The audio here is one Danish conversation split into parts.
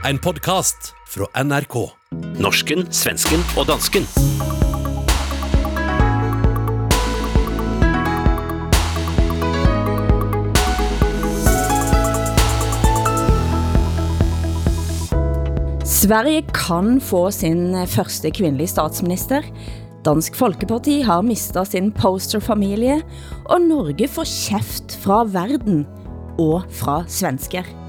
En podcast fra NRK. Norsken, svensken og dansken. Sverige kan få sin første kvindelige statsminister. Dansk Folkeparti har mistet sin posterfamilie, og Norge får kæft fra verden og fra svensker.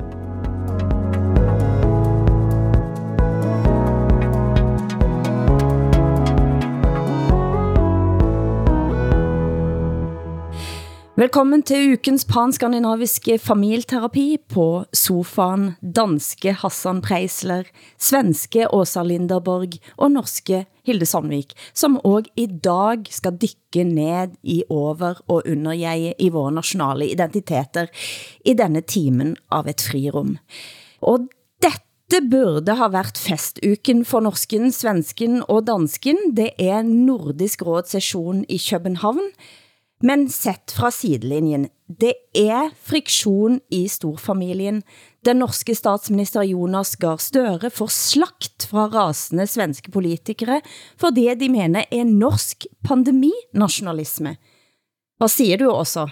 Velkommen til ukens panskandinaviske familieterapi på sofaen danske Hassan Preisler, svenske Åsa Linderborg og norske Hilde Sandvik, som også i dag skal dykke ned i over- og underjeget i våre nationale identiteter i denne timen av et frirum. Og dette burde ha været festuken for norsken, svensken og dansken. Det er Nordisk Råd session i København, men sett fra sidelinjen, det er friktion i storfamilien. Den norske statsminister Jonas Gahr Støre får slagt fra rasende svenske politikere for det de mener er norsk pandeminationalisme. Hvad siger du også?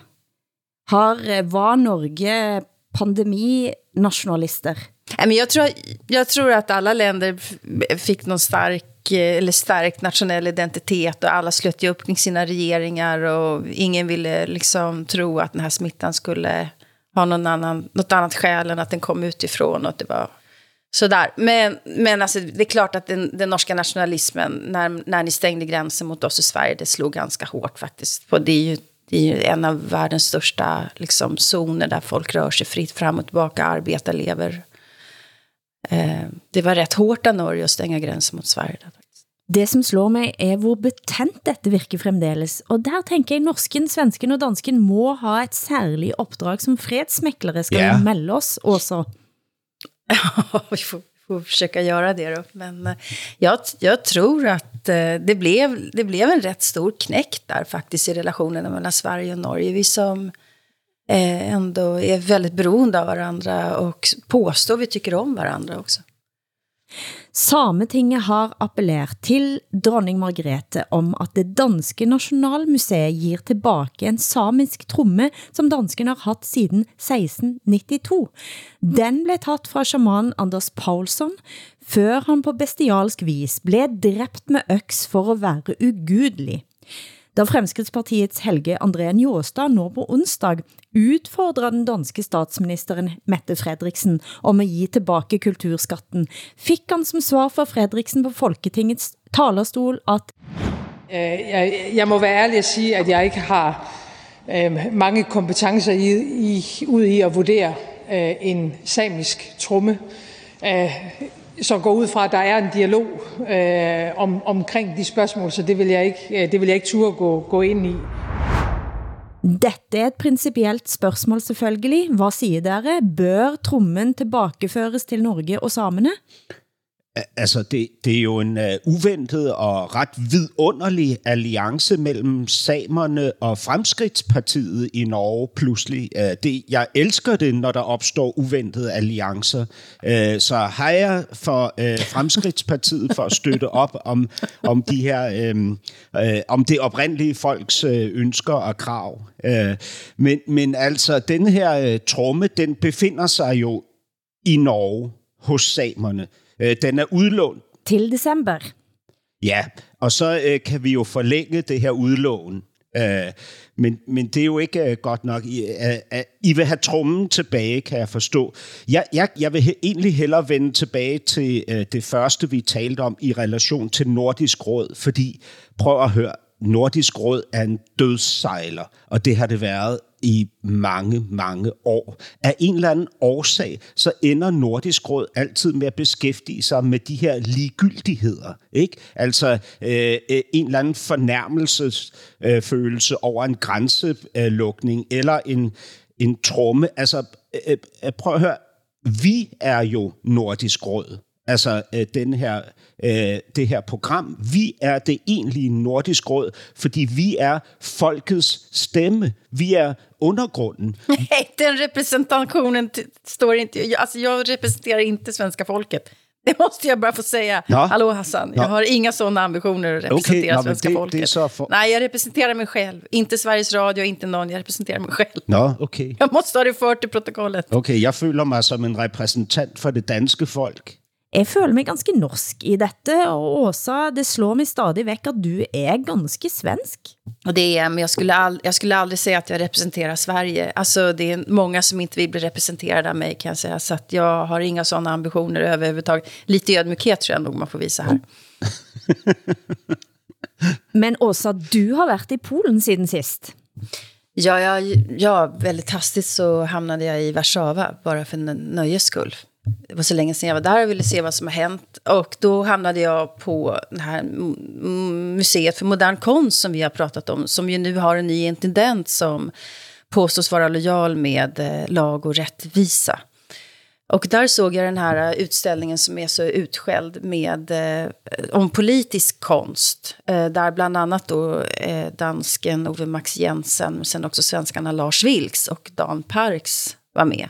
Har, eh, var Norge pandeminationalister? Men jag, tror, jag tror att alla länder fick någon stark Eh, eller stärkt nationell identitet och alla slöt ju upp kring sina regeringar och ingen ville liksom tro att den här smittan skulle ha någon annan, något annat skäl än att den kom utifrån och att det var sådär. Men, men alltså, det är klart att den, den norska nationalismen, när, när ni stängde gränsen mot oss i Sverige, det slog ganska hårt faktiskt. På det är ju det är ju en av världens största liksom, zoner där folk rör sig fritt fram och tillbaka, arbetar, lever. Eh, det var rätt hårt av Norge att stänga gränsen mot Sverige. Där. Det som slår mig er hvor betent dette virker fremdeles, og der tænker jeg norsken, svensken og dansken må ha et særligt opdrag som fredsmäklare skal Ja. yeah. melde os også. Ja, vi får, får försöka göra det då. Men eh, jag, jag tror att eh, det blev, det blev en rätt stor knäck där faktiskt i relationerna mellan Sverige och Norge. Vi som eh, ändå är väldigt beroende av varandra och påstår vi tycker om varandra också. Sametinget har appelleret til dronning Margrethe om at det danske Nationalmuseet giver tilbage en samisk tromme, som dansken har haft siden 1692. Den blev taget fra shaman Anders Paulsson, før han på bestialsk vis blev dræbt med øks for at være ugudelig. Da Fremskridtspartiets Helge André Njåstad nå på onsdag udfordrer den danske statsministeren Mette Fredriksen om at give tilbage kulturskatten, fik han som svar fra Fredriksen på Folketingets talerstol at øh, Jeg, jeg må være ærlig og sige, at jeg ikke har øh, mange kompetencer i, i, ud i at vurdere øh, en samisk tromme. Øh, så går ud fra, at der er en dialog øh, om, omkring de spørgsmål, så det vil jeg ikke, øh, det vil jeg ikke turde gå, gå ind i. dette er et principielt spørgsmål selvfølgelig. Hvad siger dere? Bør trommen tilbakeføres til Norge og samene? Altså, det, det er jo en uh, uventet og ret vidunderlig alliance mellem samerne og Fremskridtspartiet i Norge pludselig. Uh, det, jeg elsker det, når der opstår uventede alliancer. Uh, så hejer for uh, Fremskridtspartiet for at støtte op om, om de her, um, uh, om det oprindelige folks uh, ønsker og krav. Uh, men, men altså, den her uh, tromme, den befinder sig jo i Norge hos samerne. Øh, Den er udlånt. Til december. Ja, og så øh, kan vi jo forlænge det her udlån. Øh, men, men det er jo ikke øh, godt nok. I, øh, øh, I vil have trummen tilbage, kan jeg forstå. Jeg, jeg, jeg vil he, egentlig hellere vende tilbage til øh, det første, vi talte om i relation til Nordisk Råd, fordi prøv at høre, Nordisk Råd er en dødssejler, og det har det været i mange, mange år. Af en eller anden årsag, så ender Nordisk Råd altid med at beskæftige sig med de her ligegyldigheder. Ikke? Altså øh, øh en eller anden fornærmelsesfølelse øh, over en grænselukning, eller en, en tromme. Altså, øh, øh, prøv at høre, vi er jo Nordisk Råd altså øh, den her, øh, det her program. Vi er det egentlige nordisk råd, fordi vi er folkets stemme. Vi er undergrunden. Nej, den representationen står inte... jag- Alltså, jag representerar inte svenska folket. Det måste jag bara få säga. Ja. Hallå Hassan, jag Ja. har inga sådana ambitioner att representera Okej, ja, men svenska det- det folket. så för- Nej, jag representerar mig själv. Inte Sveriges Radio, inte någon. Jag representerar mig själv. Nå, okay. Jag måste ha det fört i protokollet. Okay, jeg føler mig som en repræsentant for det danske folk. Jeg føler mig ganske norsk i dette, og Åsa, det slår mig stadig væk, at du er ganske svensk. Och det är, men jag skulle, all, jag skulle aldrig säga att jag representerar Sverige. Alltså, det är många som inte vill bli representerade av mig kan jag säga. Så att jag har inga sådana ambitioner överhuvudtaget. Lite ödmjukhet tror jag nog man får visa här. Men Åsa, du har været i Polen siden sist. Ja, ja, ja, väldigt hastigt så hamnade jag i Warszawa bara för en nöjes skull. Det var så länge sedan jag var där och ville se vad som har hänt. Och då hamnade jag på det här museet för modern konst som vi har pratat om. Som ju nu har en ny intendent som påstås vara lojal med eh, lag och rättvisa. Och där såg jag den här utställningen som är så utskälld med, eh, om politisk konst. Eh, där bland annat då eh, dansken Ove Max Jensen, men sen också svenskarna Lars Vilks och Dan Parks var med.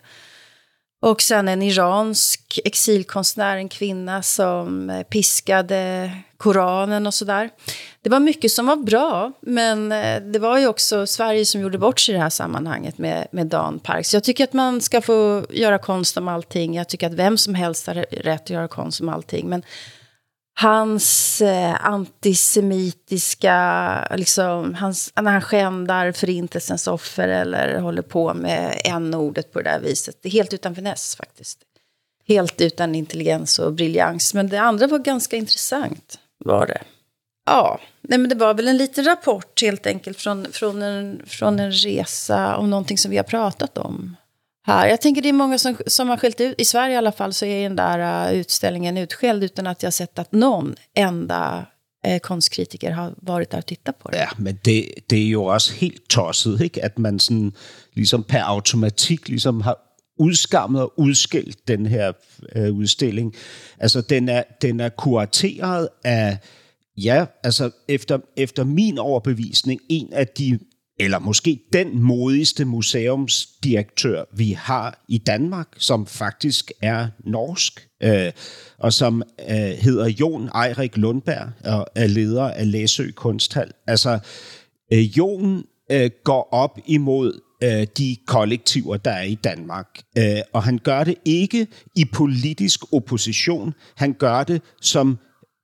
Och sen en iransk exilkonstnär, en kvinna som eh, piskade Koranen och sådär. Det var mycket som var bra, men eh, det var ju också Sverige som gjorde bort sig i det här sammanhanget med, med Dan Parks. Jag tycker att man ska få göra konst om allting. Jag tycker att vem som helst har rätt att göra konst om allting. Men hans eh, antisemitiska, liksom, hans, när han skändar förintelsens offer eller håller på med n-ordet på det där viset. Det är helt utan finess faktiskt. Helt utan intelligens och briljans. Men det andra var ganska intressant, var det. Ja, nej men det var väl en liten rapport helt enkelt från, från, en, från en resa om någonting som vi har pratat om här. Jag tänker det är många som, som har skällt ut, i Sverige i alla fall så är den där uh, utställningen utskälld utan att jag sett att någon enda eh, konstkritiker har varit där och tittat på det. Ja, men det, det er jo også helt tosset, ikke? at man sådan, ligesom per automatik ligesom har udskammet og udskilt den her øh, udstilling. Altså, den er, den er kurateret af, ja, altså efter, efter min overbevisning, en af de, eller måske den modigste museumsdirektør, vi har i Danmark, som faktisk er norsk, øh, og som øh, hedder Jon Eirik Lundberg, og er leder af Læsø Kunsthal. Altså, øh, Jon øh, går op imod øh, de kollektiver, der er i Danmark. Øh, og han gør det ikke i politisk opposition. Han gør det som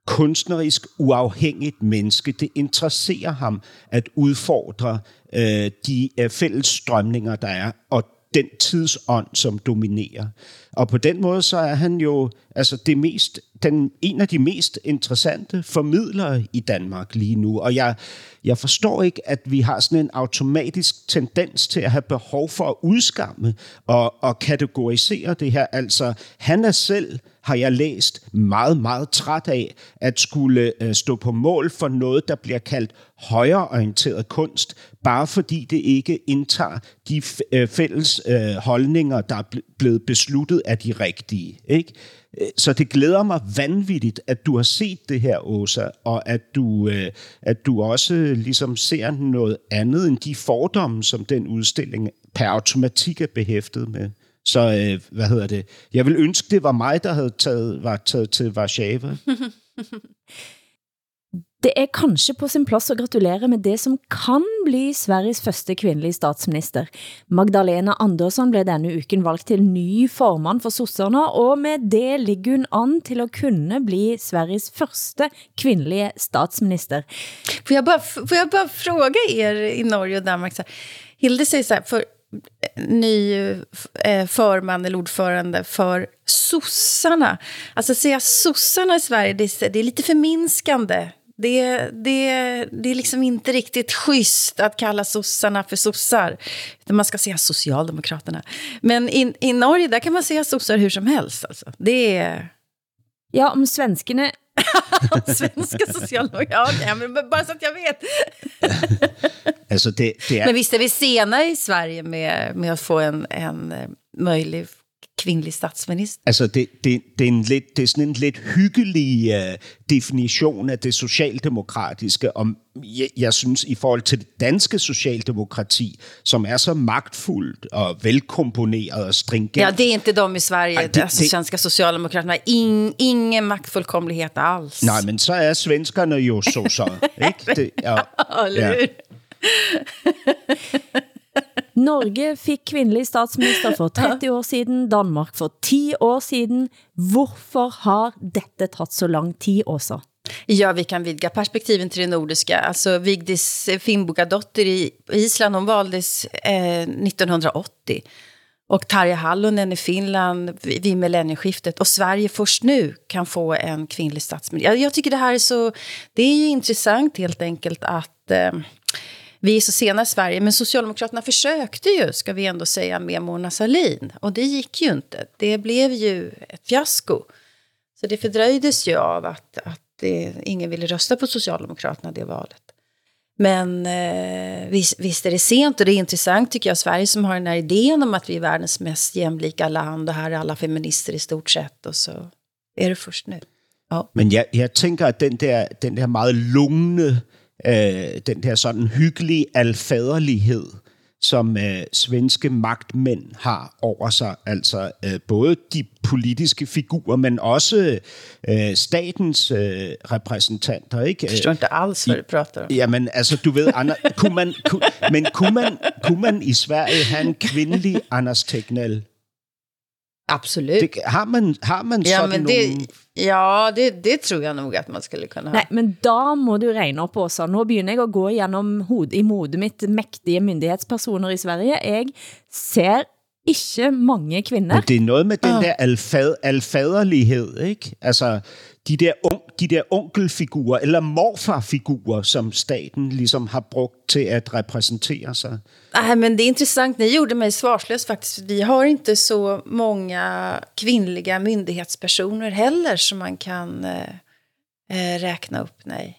kunstnerisk uafhængigt menneske. Det interesserer ham at udfordre øh, de øh, fælles strømninger, der er, og den tidsånd, som dominerer. Og på den måde, så er han jo altså det mest, den, en af de mest interessante formidlere i Danmark lige nu. Og jeg, jeg forstår ikke, at vi har sådan en automatisk tendens til at have behov for at udskamme og, og kategorisere det her. Altså, han er selv har jeg læst meget, meget træt af at skulle øh, stå på mål for noget, der bliver kaldt højreorienteret kunst, bare fordi det ikke indtager de øh, fælles øh, holdninger, der er blevet besluttet af de rigtige. Ikke? Øh, så det glæder mig vanvittigt, at du har set det her, Åsa, og at du, øh, at du også ligesom ser noget andet end de fordomme, som den udstilling per automatik er behæftet med. Så øh, hvad hedder det? Jeg vil ønske, det var mig, der havde taget, var taget til Warszawa. Det er kanskje på sin plads at gratulere med det som kan bli Sveriges første kvindelige statsminister. Magdalena Andersson blev denne uken valgt til ny formand for sosserne, og med det ligger hun an til at kunne bli Sveriges første kvindelige statsminister. Får jag bara, får jag bara fråga er i Norge och Danmark, så Hilde säger så här, för ny eh, eh förman eller ordförande för sossarna. Alltså säga sossarna i Sverige, det är, det är lite förminskande. Det, det, det är liksom inte riktigt schysst att kalla sossarna för sossar. Man ska säga socialdemokraterna. Men i, i Norge, där kan man säga sossar hur som helst. Alltså. Det är... Ja, om svenskarna Svenska socialdemokrater, ja, men bara så att jag vet. altså det, det er... Men visst är vi sena i Sverige med, med att få en, en möjlig kvinnlig statsminister. Altså, det, det, det, er en lidt, det er sådan en lidt hyggelig uh, definition af det socialdemokratiske, om jeg, jeg synes, i forhold til det danske socialdemokrati, som er så magtfuldt og velkomponeret og stringent. Ja, det är inte de i Sverige, Ej, det- alltså det- svenska socialdemokraterna. In, ingen maktfullkomlighet alls. Nej, men så er svenskerne jo så så, ikke? Det, ja, hur? Norge fik kvindelig statsminister for 30 år siden, Danmark for 10 år siden. Hvorfor har dette taget så lang tid også? Ja, vi kan vidga perspektiven till det nordiska. Alltså Vigdis Finnbogadotter i Island, hon valdes eh, 1980. Och Tarja Hallonen i Finland vid vid millennieskiftet. Och Sverige först nu kan få en kvinnlig statsminister. Jag, jag tycker det här är så... Det är ju intressant helt enkelt att... Eh, vi är så sena i Sverige, men Socialdemokraterna försökte ju, ska vi ändå säga, med Mona Sahlin. Och det gick ju inte. Det blev ju ett fiasko. Så det fördröjdes ju av att, att det, ingen ville rösta på Socialdemokraterna det valet. Men eh, visst, visst är det sent och det är intressant tycker jag. Sverige som har den här idén om att vi är världens mest jämlika land och här är alla feminister i stort sett och så är det först nu. Ja. Men jag, jag tänker att den där, den där meget lugne øh, den der sådan hyggelige alfaderlighed, som øh, svenske magtmænd har over sig, altså øh, både de politiske figurer, men også øh, statens øh, repræsentanter, ikke? Jag förstår inte alls vad du pratar om. Jamen, altså, du ved, Anna, kunne man, kunne, men kunne man, kunne man i Sverige have en kvindelig Anders Tegnell? Absolut. Det, har, man, har man ja, sådan men nogle ja det, det tror jag nog att man skulle kunna ha. Nej, men da må du regne op også. Nu begynder jeg at gå igennem hod, i modet mitt mægtige myndighedspersoner i Sverige. Jeg ser ikke mange kvinder. Men det er noget med den der alfad, alfaderlighed, ikke? Altså, de der, un, de der onkelfigurer, eller morfarfigurer, som staten ligesom har brugt til at repræsentere sig. Nej, men det är intressant. Ni gjorde mig svarslös faktiskt. Vi har inte så många kvinnliga myndighetspersoner heller som man kan eh, eh, räkna upp. Nej.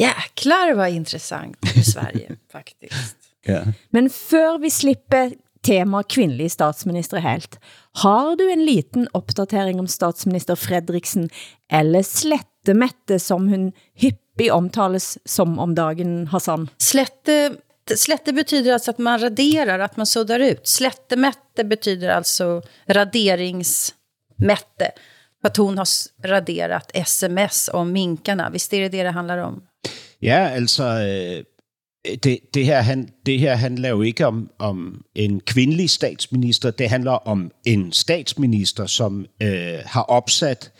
Jäklar vad intressant i Sverige faktiskt. Ja. Men før vi slipper tema kvindelig statsminister helt, har du en liten opdatering om statsminister Fredriksen, eller Slettemette, som hun hyppig omtales som om dagen, Hassan? Slätte, slätte betyder alltså att man raderar, att man suddar ut. Slättemätte betyder alltså raderingsmätte. Att hon har raderat sms om minkarna. Visst är det det det handlar om? Ja, altså, øh, Øh, det, det, her, han, det her handler jo ikke om, om en kvindelig statsminister, det handler om en statsminister, som øh, har opsat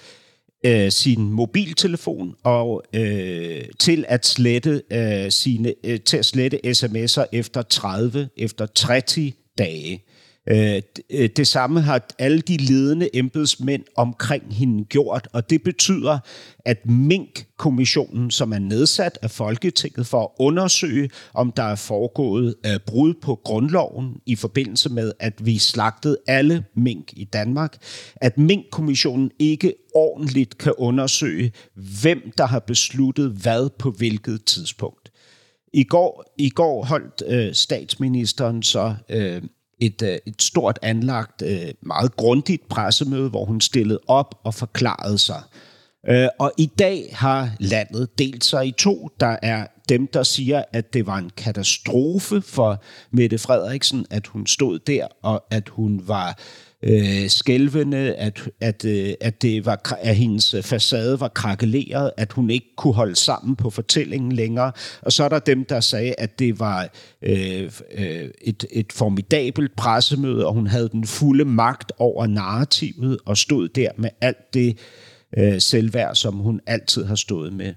øh, sin mobiltelefon og øh, til at slette øh, sine øh, til at slette sms'er efter 30 efter 30 dage. Øh, øh, det samme har alle de ledende embedsmænd omkring hende gjort, og det betyder, at Mink-kommissionen, som er nedsat af Folketinget for at undersøge, om der er foregået øh, brud på grundloven i forbindelse med, at vi slagtede alle mink i Danmark, at Mink-kommissionen ikke ordentligt kan undersøge, hvem der har besluttet hvad på hvilket tidspunkt. I går, i går holdt øh, statsministeren så øh, et, øh, et stort anlagt, øh, meget grundigt pressemøde, hvor hun stillede op og forklarede sig. Øh, og i dag har landet delt sig i to. Der er dem, der siger, at det var en katastrofe for Mette Frederiksen, at hun stod der, og at hun var øh, skælvende, at, at, øh, at, det var, at hendes facade var krakeleret, at hun ikke kunne holde sammen på fortællingen længere. Og så er der dem, der sagde, at det var øh, øh, et, et formidabelt pressemøde, og hun havde den fulde magt over narrativet, og stod der med alt det øh, selvværd, som hun altid har stået med.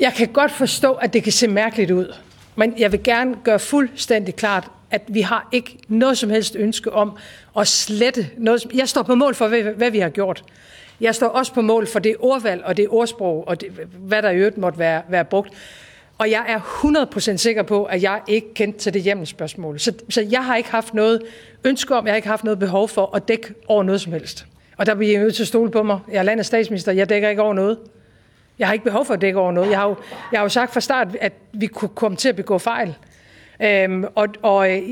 Jeg kan godt forstå, at det kan se mærkeligt ud, men jeg vil gerne gøre fuldstændig klart, at vi har ikke noget som helst ønske om at slette noget. som- Jeg står på mål for, hvad, hvad vi har gjort. Jeg står også på mål for det ordvalg og det ordsprog, og det, hvad der i øvrigt måtte være, være brugt. Og jeg er 100% sikker på, at jeg ikke kendte til det hjemmespørgsmål. Så, så jeg har ikke haft noget ønske om, jeg har ikke haft noget behov for at dække over noget som helst. Og der bliver I nødt til at stole på mig. Jeg er landets statsminister, jeg dækker ikke over noget. Jeg har ikke behov for at dække over noget. Jeg har jo, jeg har jo sagt fra start, at vi kunne komme til at begå fejl. Øhm, og og øh,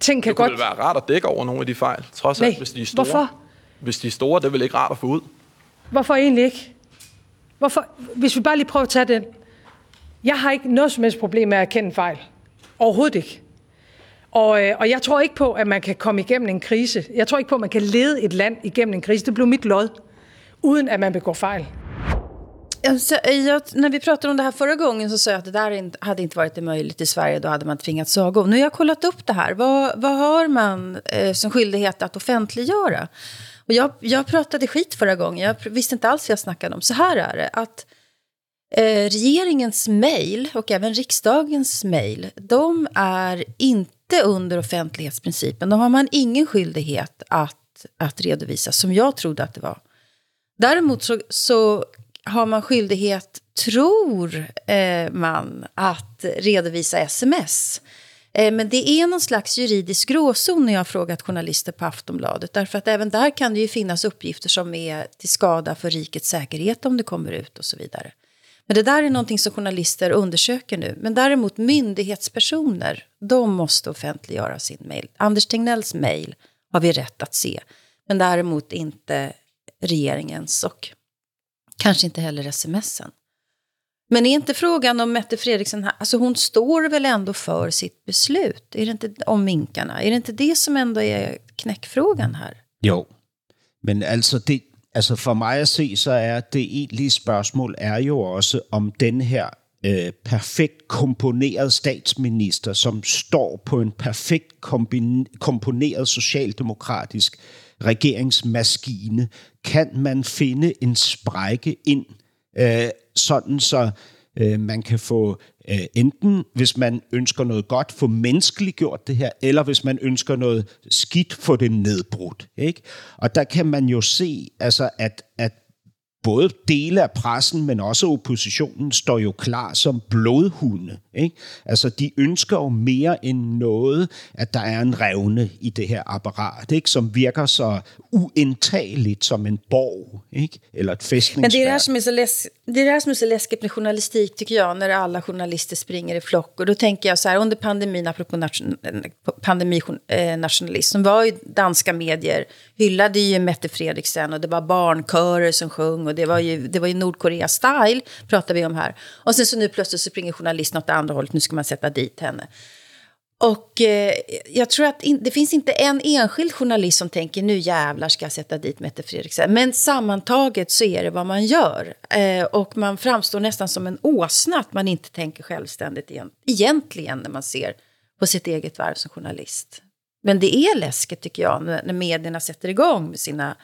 ting kan Det godt... vel være rart at dække over nogle af de fejl, trods alt, Nej, hvis de er store. hvorfor? hvis de er store, det er vel ikke rart at få ud. Hvorfor egentlig ikke? Hvorfor? Hvis vi bare lige prøver at tage den. Jeg har ikke noget som helst problem med at erkende fejl. Overhovedet ikke. Og, øh, og jeg tror ikke på, at man kan komme igennem en krise. Jeg tror ikke på, at man kan lede et land igennem en krise. Det blev mit lod, uden at man begår fejl. Alltså, jag, när vi pratade om det här förra gången så sa jag att det där inte, hade inte varit möjligt i Sverige. Då hade man tvingats avgå. Nu har jag kollat upp det här. Vad, vad har man eh, som skyldighet att offentliggöra? Och jag, jag pratade skit förra gången. Jag visste inte alls vad jag snackade om. Så här är det. att eh, Regeringens mejl och även riksdagens mejl, de är inte under offentlighetsprincipen. De har man ingen skyldighet att, att redovisa, som jag trodde att det var. Däremot så, så har man skyldighet, tror eh, man, att redovisa sms. Eh, men det är någon slags juridisk gråzon när jag har frågat journalister på Aftonbladet. Därför att även där kan det ju finnas uppgifter som är till skada för rikets säkerhet om det kommer ut och så vidare. Men det där är någonting som journalister undersöker nu. Men däremot myndighetspersoner, de måste offentliggöra sin mejl. Anders Tegnells mejl har vi rätt att se. Men däremot inte regeringens och kanske inte heller smsen. Men är inte frågan om Mette Fredriksen, alltså hon står väl ändå för sitt beslut? Är det inte om minkarna? Är det inte det som ändå är knäckfrågan här? Jo, men alltså, det, altså for mig at se, så er det egentlige spørgsmål er jo også, om den her øh, perfekt komponeret statsminister, som står på en perfekt komponeret socialdemokratisk regeringsmaskine, kan man finde en sprække ind, øh, sådan så øh, man kan få øh, enten, hvis man ønsker noget godt, få menneskeliggjort det her, eller hvis man ønsker noget skidt, få det nedbrudt. Ikke? Og der kan man jo se, altså, at, at både dele af pressen, men også oppositionen, står jo klar som blodhunde. Ikke? Altså, de ønsker jo mere end noget, at der er en revne i det her apparat, ikke? som virker så uindtageligt som en borg, ikke? eller et fæstningsværk. Men det är det, här som är så läs det är det här som är så läskigt med journalistik, tycker jag, när alla journalister springer i flock. Och då tänker jag så här, under pandemin, apropå nation, pandeminationalism, eh, var ju danska medier, hyllade ju Mette Fredriksen och det var barnkörer som sjöng och det var ju, det var ju Nordkorea-style, pratar vi om här. Och sen så nu plötsligt så springer journalisten åt andra hållet, nu ska man sätta dit henne. Och eh, jag tror att in, det finns inte en enskild journalist som tänker nu jävlar ska jag sätta dit Mette Fredriksen. Men sammantaget så är det vad man gör. Eh, och man framstår nästan som en åsna att man inte tänker självständigt igen, egentligen när man ser på sitt eget värv som journalist. Men det är läskigt tycker jag när, när medierna sätter igång med sina,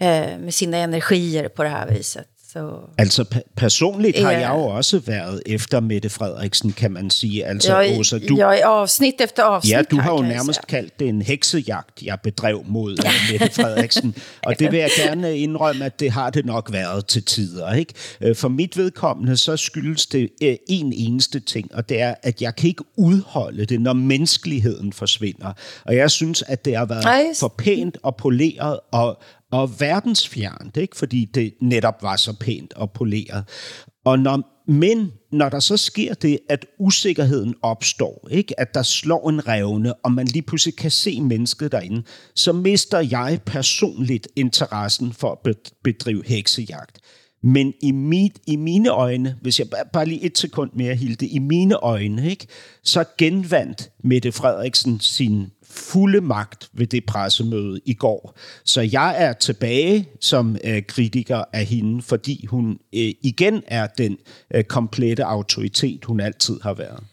eh, med sina energier på det här viset. Så altså personligt har ja. jeg jo også været efter Mette Frederiksen, kan man sige. Altså, jeg, Åsa, du, jeg er afsnit efter afsnit. Ja, du har jo nærmest kaldt det en heksejagt, jeg bedrev mod uh, Mette Frederiksen. og det vil jeg gerne indrømme, at det har det nok været til tider. Ikke? Øh, for mit vedkommende, så skyldes det uh, en eneste ting, og det er, at jeg kan ikke udholde det, når menneskeligheden forsvinder. Og jeg synes, at det har været Ej. for pænt og poleret og, og verdensfjernt, ikke? fordi det netop var så pænt og poleret. Og når, men når der så sker det, at usikkerheden opstår, ikke? at der slår en revne, og man lige pludselig kan se mennesket derinde, så mister jeg personligt interessen for at bedrive heksejagt. Men i, mit, i mine øjne, hvis jeg bare, lige et sekund mere, Hilde, i mine øjne, ikke, så genvandt Mette Frederiksen sin fulde magt ved det pressemøde i går. Så jeg er tilbage som øh, kritiker af hende, fordi hun øh, igen er den øh, komplette autoritet, hun altid har været.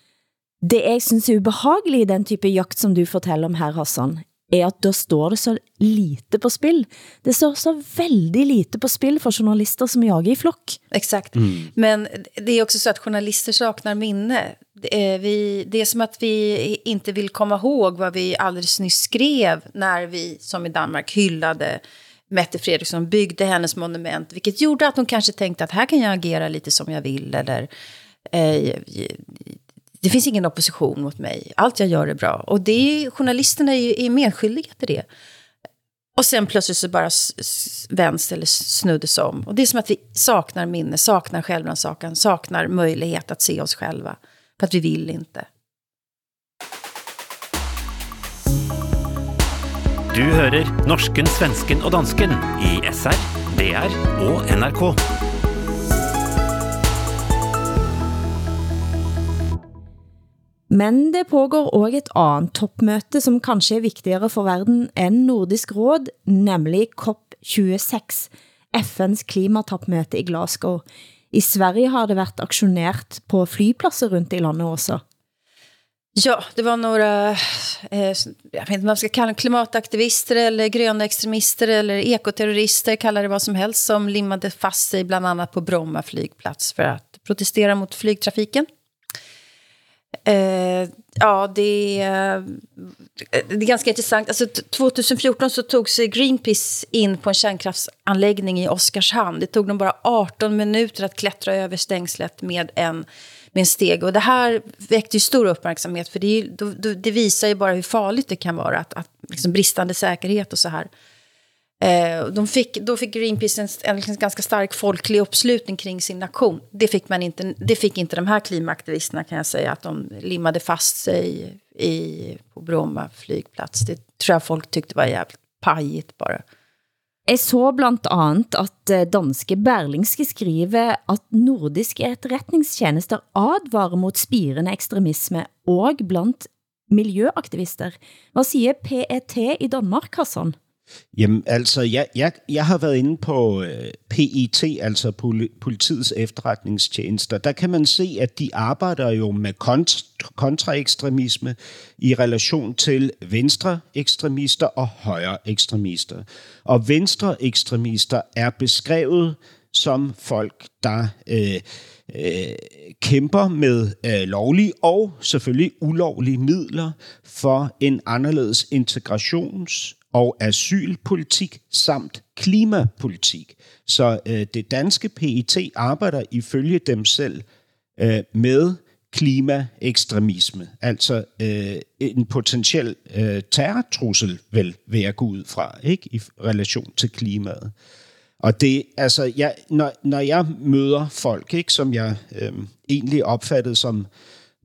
Det jeg synes er ubehageligt i den type jagt, som du fortæller om her, Hassan, er at der står det så lite på spil. Det står så väldigt lite på spil for journalister som jager i flock. Exakt. Mm. Men det är också så att journalister saknar minne. Det är, vi, det är som att vi inte vill komma ihåg vad vi alldeles nyss skrev när vi, som i Danmark, hyllade Mette Fredriksson, byggde hennes monument. Vilket gjorde att hon kanske tänkte att här kan jag agera lite som jag vill. Eller eh, det finns ingen opposition mot mig. Allt jag gör är bra. Och det, är, journalisterna är, är medskyldiga till det. Och sen plötsligt så bara vänds eller snuddes om. Och det är som att vi saknar minne, saknar självrannsakan, saknar möjlighet att se oss själva. För att vi vill inte. Du hører norsken, svensken og dansken i SR, DR og NRK. Men det pågår også et andet toppmøte, som kanskje er vigtigere for verden end Nordisk Råd, nemlig COP26, FN's klimatopmøte i Glasgow. I Sverige har det været aktionert på flypladser rundt i landet også. Ja, det var några, eh, jag vet inte vad man ska kalla dem, klimataktivister eller gröna extremister eller ekoterrorister, kalla det vad som helst, som limmade fast sig bland annat på Bromma flygplats för att protestera mot flygtrafiken. Eh, ja, det, är, eh, det är ganska intressant. Alltså, 2014 så tog sig Greenpeace in på en kärnkraftsanläggning i Oskarshamn. Det tog dem bara 18 minuter att klättra över stängslet med en, med en steg. Och det här väckte ju stor uppmärksamhet, för det, är, det visar ju bara hur farligt det kan vara, att, att liksom bristande säkerhet och så här. Eh, Eh, de fick, då fick Greenpeace en, en, en ganska stark folklig uppslutning kring sin aktion. Det fick, man inte, det fick inte de här klimataktivisterna kan jag säga, att de limmade fast sig i, på Bromma flygplats. Det tror jag folk tyckte var jävligt pajigt bara. Jeg så blandt andet, at eh, danske Berlingske skriver, at nordiske etterretningstjenester advarer mot spirende ekstremisme og blandt miljøaktivister. Hvad siger PET i Danmark, Hassan? Jamen, altså, jeg, jeg, jeg har været inde på øh, PET, altså politiets efterretningstjenester. Der kan man se, at de arbejder jo med kont- kontraekstremisme i relation til venstre ekstremister og højre ekstremister. Og venstre ekstremister er beskrevet som folk, der øh, øh, kæmper med øh, lovlige og selvfølgelig ulovlige midler for en anderledes integrations- og asylpolitik samt klimapolitik. Så øh, det danske PET arbejder ifølge dem selv øh, med klimaekstremisme, altså øh, en potentiel øh, terrortrussel, vel, vil jeg gå ud fra, ikke i relation til klimaet. Og det, altså, jeg, når, når jeg møder folk, ikke, som jeg øh, egentlig opfattede som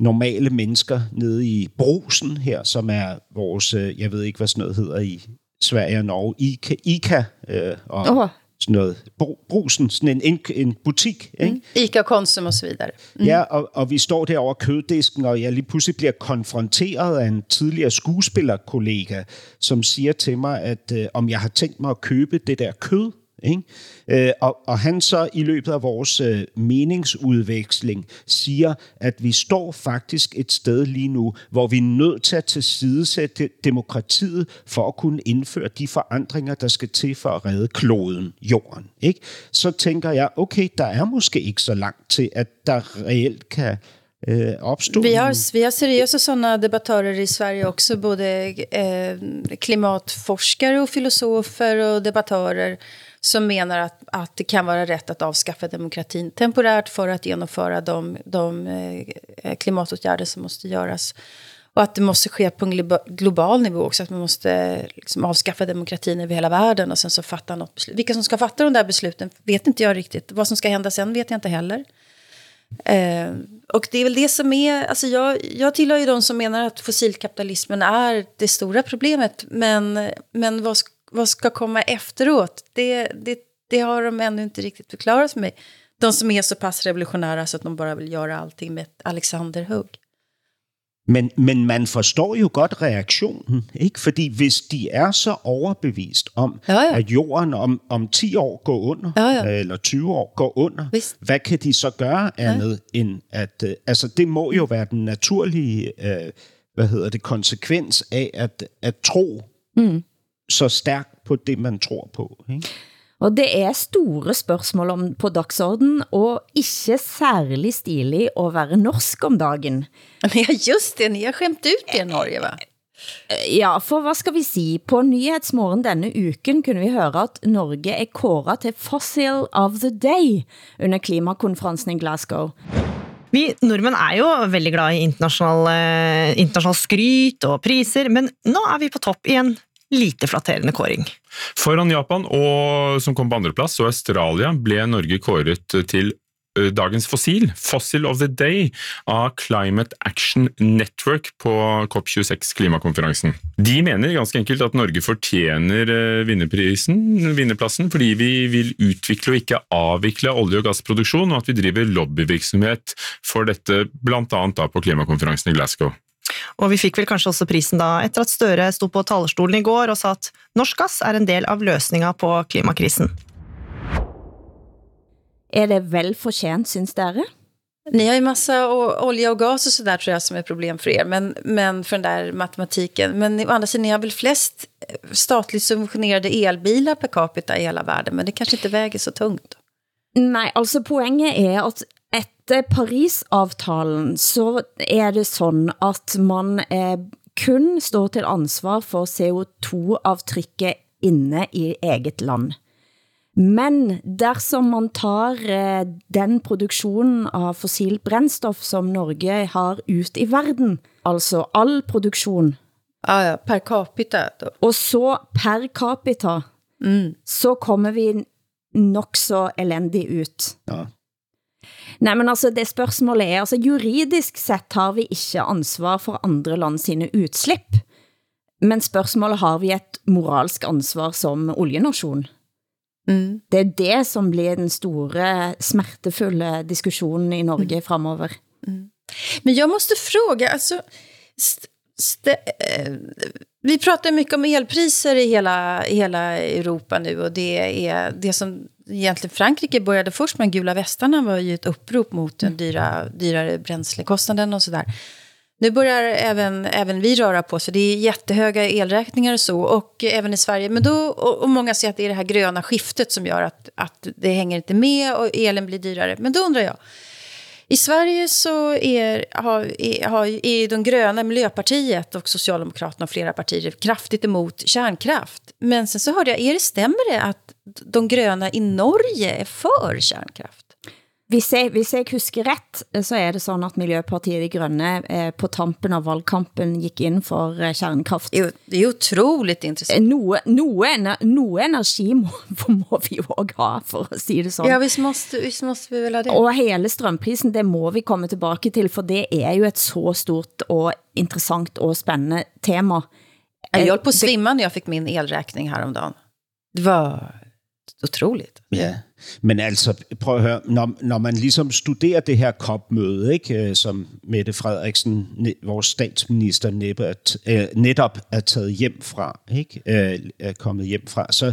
normale mennesker nede i brusen her, som er vores, øh, jeg ved ikke, hvad sådan noget hedder i Sverige og Norge, Ica, Ica øh, og oh. sådan noget, Brusen, sådan en, en, en butik. Ikke? Mm. Ica, Konsum og så videre. Mm. Ja, og, og vi står der over køddisken, og jeg lige pludselig bliver konfronteret af en tidligere skuespillerkollega, som siger til mig, at øh, om jeg har tænkt mig at købe det der kød, ikke? Øh, og, og han så i løbet af vores øh, meningsudveksling siger, at vi står faktisk et sted lige nu, hvor vi er nødt til at tilsidesætte demokratiet for at kunne indføre de forandringer, der skal til for at redde kloden, jorden. Ikke? Så tænker jeg, okay, der er måske ikke så langt til, at der reelt kan eh, opstå. Vi har, vi har seriösa sådana debattörer i Sverige också, både eh, klimatforskare och filosofer och debattörer som menar att, att det kan vara rätt att avskaffa demokratin temporärt för att genomföra de, de eh, klimatåtgärder som måste göras. Och att det måste ske på en global nivå också, att man måste liksom avskaffa demokratin över hela världen och sen så fatta något beslut. Vilka som ska fatta de där besluten vet inte jag riktigt. Vad som ska hända sen vet jag inte heller. Eh, och det är väl det som är, alltså jag, jag tillhör ju de som menar att fossilkapitalismen är det stora problemet. Men, men vad, vad ska komma efteråt? Det, det, det har de ännu inte riktigt förklarat för mig. De som är så pass revolutionära så att de bara vill göra allting med ett Alexander-hugg. Men, men man forstår jo godt reaktionen, ikke? Fordi hvis de er så overbevist om, ja, ja. at jorden om, om 10 år går under, ja, ja. eller 20 år går under, Vist. hvad kan de så gøre andet ja. end at... Uh, altså, det må jo være den naturlige, uh, hvad hedder det, konsekvens af at, at tro mm. Så stærkt på det, man tror på, ikke? Og det er store spørgsmål om på dagsorden, og ikke særlig stilig at være norsk om dagen. Ja, just det. Ni har skæmt ut i Norge, va? Ja, for hvad skal vi sige? På Nyhedsmorgen denne uken kunne vi høre, at Norge er kåret til Fossil of the Day under klimakonferensen i Glasgow. Vi nordmenn er jo veldig glad i international, eh, international skryt og priser, men nå er vi på topp i en lite flatterende kåring. Foran Japan, og som kom på andreplass, og Australia, ble Norge kåret til eh, dagens fossil, Fossil of the Day, av Climate Action Network på COP26 klimakonferansen. De mener ganske enkelt at Norge fortjener eh, vinnerplassen fordi vi vil utvikle og ikke avvikle olje- og gassproduksjon, og at vi driver lobbyvirksomhet for dette bl.a. på klimakonferansen i Glasgow. Og vi fikk vel kanskje også prisen da, etter at Støre sto på talerstolen i går og sa at norsk gass er en del av løsninga på klimakrisen. Er det vel fortjent, synes dere? Ni har ju massa olja och gas och sådär tror jag som är problem för er, men, men för den där matematiken. Men å andra sidan, ni har väl flest statligt subventionerade elbilar per capita i hela världen, men det kanske inte väger så tungt. Nej, altså poenget er at etter Paris-avtalen så er det sådan at man eh, kun står til ansvar for CO2-avtrykket inne i eget land. Men dersom man tar eh, den produktionen av fossil brændstof, som Norge har ut i verden, altså all produktion, Ja, ja, per capita då. og så per capita, mm. så kommer vi nok så elendig ut. Ja. Nej, men altså det spørgsmålet er, altså juridisk sett har vi ikke ansvar for andre land sine utslipp, men spørgsmålet har vi et moralsk ansvar som olienation. Mm. Det er det som blir den store, smertefulle diskussionen i Norge fremover. Men jag måste fråga, alltså, st, st, eh, vi pratar mycket om elpriser i hela, i hela Europa nu och det är det som egentligen Frankrike började först med gula västarna var ju ett upprop mot den dyra, dyrare bränslekostnaden och sådär. Nu börjar även, även vi röra på så det är jättehöga elräkningar och så, och även i Sverige. Men då, och, och många säger att det är det här gröna skiftet som gör att, att det hänger inte med och elen blir dyrare. Men då undrar jag, i Sverige så är, har, är, har, är de gröna, Miljöpartiet och Socialdemokraterna och flera partier kraftigt emot kärnkraft. Men sen så hörde jag, är det, stämmer det att de gröna i Norge är för kärnkraft? Hvis jeg, hvis jeg husker ret, så er det sådan, at Miljøpartiet De Grønne eh, på tampen av valgkampen gik ind for eh, kärnkraft. Det det är otroligt intressant. Noe, noe, noe energi må, må vi jo også ha, for at sige det sådan. Ja, visst måste, visst måste vi väl ha det. Og hele strømprisen, det må vi komme tilbage til, for det er jo et så stort og interessant og spændende tema. jag höll på att svimma när jag fick min elräkning häromdagen. Det var utroligt. Ja, men altså, prøv at høre, når, når man ligesom studerer det her COP-møde, ikke, øh, som Mette Frederiksen, vores statsminister, netop er, øh, netop er taget hjem fra, ikke, øh, er kommet hjem fra, så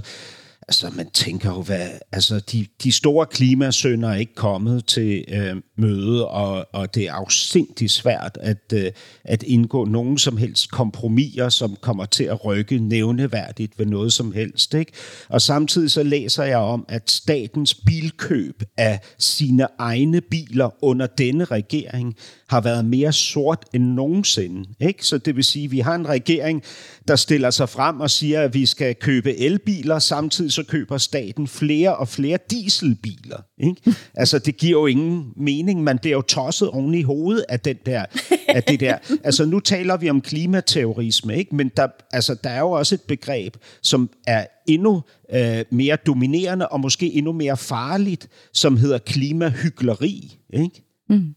altså, man tænker jo, hvad, altså, de, de store klimasønder er ikke kommet til øh, møde, og, og det er afsindig svært at, øh, at indgå nogen som helst kompromiser, som kommer til at rykke nævneværdigt ved noget som helst. Ikke? Og samtidig så læser jeg om, at statens bilkøb af sine egne biler under denne regering har været mere sort end nogensinde. Ikke? Så det vil sige, at vi har en regering, der stiller sig frem og siger, at vi skal købe elbiler, samtidig så køber staten flere og flere dieselbiler. Ikke? Altså, det giver jo ingen mening. Man bliver jo tosset oven i hovedet af, den der, af det der. Altså, nu taler vi om klimaterrorisme, ikke? men der, altså, der er jo også et begreb, som er endnu øh, mere dominerende og måske endnu mere farligt, som hedder klimahygleri. Ikke? Den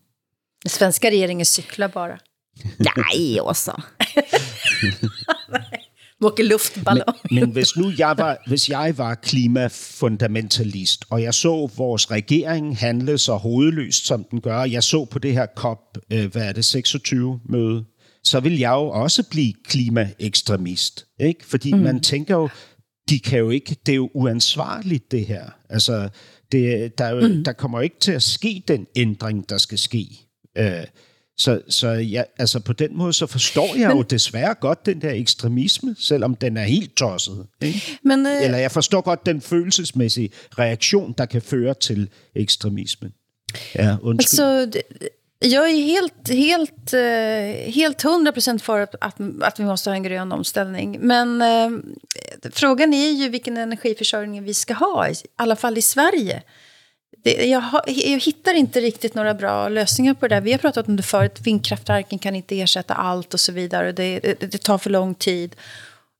svenska regeringen cyklar bara. Nej, også. Åker luftballong. Men hvis nu jeg var, hvis jeg var klimafundamentalist, og jeg så vores regering handle så hovedløst, som den gør, jeg så på det her COP, øh, hvad er det, 26-møde, så vil jeg jo også blive klimaekstremist. Ikke? Fordi mm. man tænker jo, de kan jo ikke, det er jo uansvarligt det her. Altså, det, der, er jo, mm. der kommer ikke til at ske den ændring, der skal ske. Øh, så, så ja, altså på den måde, så forstår jeg Men, jo desværre godt den der ekstremisme, selvom den er helt tosset. Ikke? Men, øh, Eller jeg forstår godt den følelsesmæssige reaktion, der kan føre til ekstremisme. Ja, undskyld. Alltså, det- jag är helt, helt, eh, helt 100% för att, att, att vi måste ha en grön omställning. Men eh, frågan är ju vilken energiförsörjning vi ska ha, i alla fall i Sverige. Det, jag, har, jag hittar inte riktigt några bra lösningar på det där. Vi har pratat om det förut, vindkraftverken kan inte ersätta allt och så vidare. Det, det, det tar för lång tid.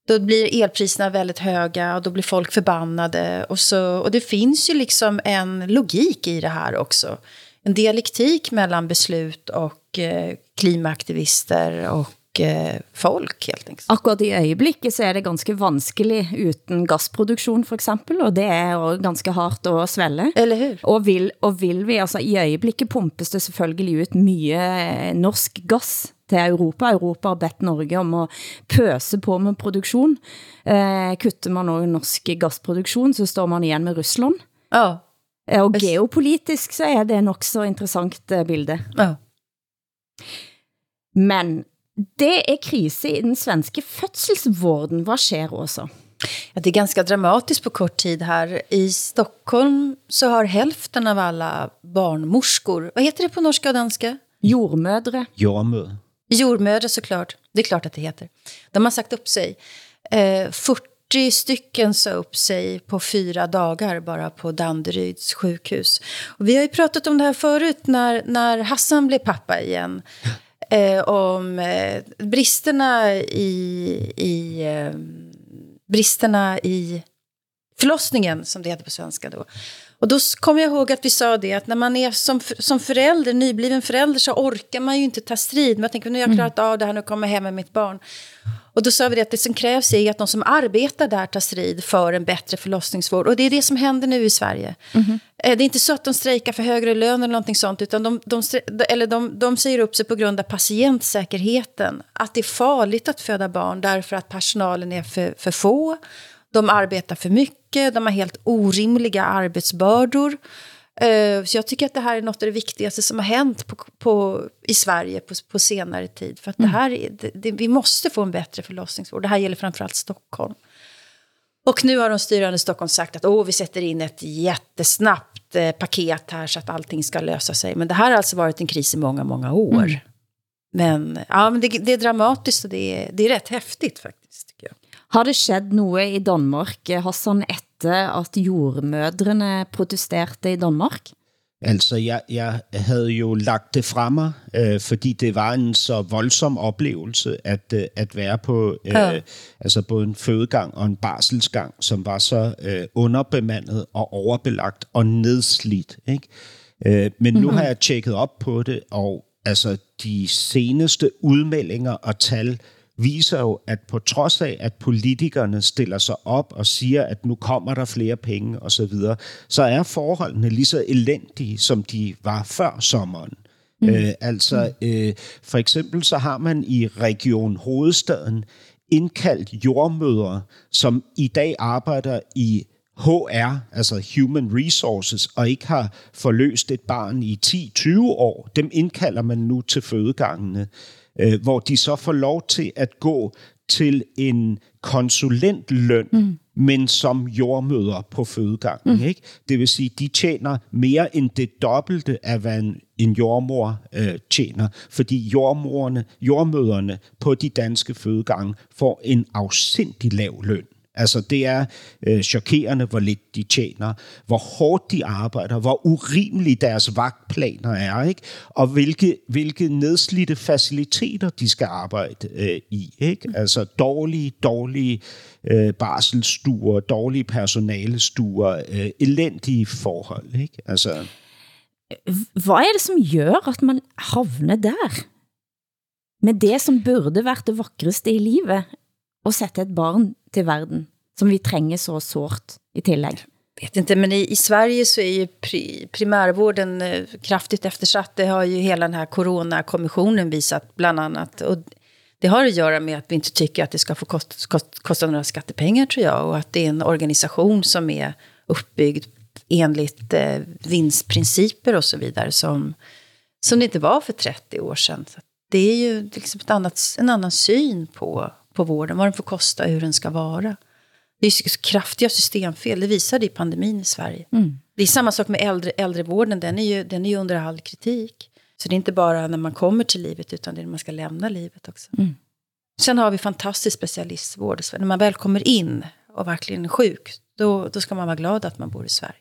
då blir elpriserna väldigt höga och då blir folk förbannade. Och, så, och det finns ju liksom en logik i det här också. En dialektik mellan beslut och eh, klimaaktivister och folk helt enkelt. Akkurat i øjeblikket så er det ganske vanskelig uden gasproduktion for eksempel, og det er jo ganske hardt at svælge. Eller hur? Og vil, og vil vi, altså i øjeblikket pumpes det selvfølgelig ut mye eh, norsk gas til Europa. Europa har bedt Norge om at pøse på med produktion. Eh, kutter man også norsk gasproduktion, så står man igen med Rusland. Ja. Eh, Og geopolitisk så er det nok så interessant eh, bilde. ja. Men det er krise i den svenske fødselsvården. Hvad sker også? Ja, det är ganska dramatiskt på kort tid här. I Stockholm så har hälften av alla barnmorskor, vad heter det på norska och danska? Jordmødre. Jordmøder. Jordmödrar såklart, det är klart att det heter. De har sagt upp sig. Eh, 40 stycken sa upp sig på fyra dagar bara på Danderyds sjukhus. Och vi har ju pratat om det här förut när, när Hassan blev pappa igen. Eh, om eh, bristerna i, i eh, bristerna i förlossningen, som det heter på svenska då. Och då kommer jag ihåg att vi sa det, att när man är som, som förälder, nybliven förälder, så orkar man ju inte ta strid. Men jag tänker, nu har jag klarat av det här, nu kommer jag hem med mitt barn. Och då sa vi det att det som krävs är att de som arbetar där tar strid för en bättre förlossningsvård. Och det är det som händer nu i Sverige. Eh, Det är inte så att de strejkar för högre lön eller någonting sånt, utan de, de, eller de, de säger upp sig på grund av patientsäkerheten. Att det är farligt att föda barn därför att personalen är för, för få. De arbetar för mycket, de har helt orimliga arbetsbördor. Eh, Så jag tycker att det här är något av det viktigaste som har hänt på, på, i Sverige på, på senare tid. För att det här är, det, det, vi måste få en bättre förlossningsvård. Det här gäller framförallt Stockholm. Och nu har de styrande i Stockholm sagt att Åh, vi sätter in ett jättesnabbt eh, paket här så att allting ska lösa sig. Men det här har alltså varit en kris i många, många år. Men, ja, men det, det är dramatiskt och det är, det är rätt häftigt faktiskt. Har det skett noget i Danmark, eh, Hassan, efter at jordmødrene protesterte i Danmark? Altså, jeg, jeg havde jo lagt det fra mig, øh, fordi det var en så voldsom oplevelse at, øh, at være på øh, Ja. altså både en fødegang og en barselsgang, som var så øh, underbemandet og overbelagt og nedslidt. Ikke? Øh, men nu har jeg tjekket op på det, og altså de seneste udmeldinger og tal viser jo, at på trods af, at politikerne stiller sig op og siger, at nu kommer der flere penge osv., så, videre, så er forholdene lige så elendige, som de var før sommeren. Mm. Øh, altså, øh, for eksempel så har man i Region Hovedstaden indkaldt jordmødre, som i dag arbejder i HR, altså Human Resources, og ikke har forløst et barn i 10-20 år, dem indkalder man nu til fødegangene, øh, hvor de så får lov til at gå til en konsulentløn, mm. men som jordmøder på fødegangen. Mm. Ikke? Det vil sige, de tjener mere end det dobbelte af, hvad en, en jordmor øh, tjener, fordi jordmorerne, jordmøderne på de danske fødegange får en afsindig lav løn. Altså det er øh, chokerende, hvor lidt de tjener, hvor hårdt de arbejder, hvor urimelige deres vagtplaner er, ikke? og hvilke, hvilke nedslidte faciliteter de skal arbejde øh, i. Ikke? Altså dårlige, dårlige øh, barselstuer, dårlige personalestuer, øh, elendige forhold. Ikke? Altså, Hvad er det, som gør, at man havner der? Med det, som burde være det vakreste i livet, at sætte et barn til verden, som vi trænger så sårt i tillägg? vet inte, men i, i Sverige så är ju pri, primärvården eh, kraftigt eftersatt. Det har ju hela den här coronakommissionen visat bland annat. Och det har att göra med att vi inte tycker att det ska få kost, kost, kosta några skattepengar tror jag. Och att det är en organisation som är uppbyggd enligt eh, vinstprinciper och så vidare. Som, som det inte var för 30 år sedan. Så det är ju liksom ett annat, en annan syn på, på vården. Vad den får kosta, hur den ska vara. Det är så kraftiga systemfel, det visade i pandemin i Sverige. Det är samma sak med äldre, äldrevården, den är, ju, den är ju under all kritik. Så det är inte bara när man kommer till livet, utan det är när man ska lämna livet också. Sen har vi fantastisk specialistvård. När man väl kommer in och verkligen är sjuk, då, då ska man vara glad att man bor i Sverige.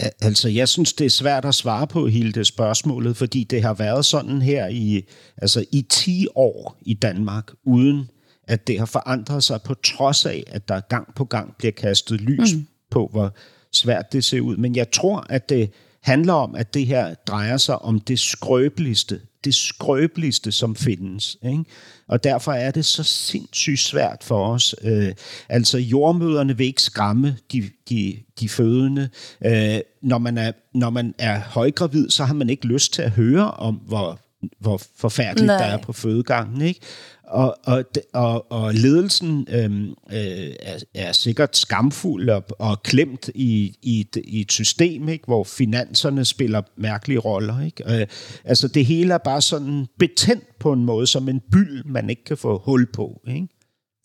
Al- Altså, jeg synes, det er svært at svare på hele det spørgsmålet, fordi det har været sådan her i, altså, i 10 år i Danmark, uden at det har forandret sig på trods af, at der gang på gang bliver kastet lys mm. på, hvor svært det ser ud. Men jeg tror, at det handler om, at det her drejer sig om det skrøbeligste, det skrøbeligste, som findes. Ikke? Og derfor er det så sindssygt svært for os. Øh, altså jordmøderne vil ikke skræmme de, de, de fødende. Øh, når, man er, når man er højgravid, så har man ikke lyst til at høre om, hvor, hvor forfærdeligt Nej. der er på fødegangen. Ikke? Og, og, og, og ledelsen øhm, øh, er, er sikkert skamfuld og, og klemt i, i, et, i et system, ikke? hvor finanserne spiller mærkelige roller. Ikke? Øh, altså det hele er bare sådan betændt på en måde, som en byld, man ikke kan få hul på. Ikke?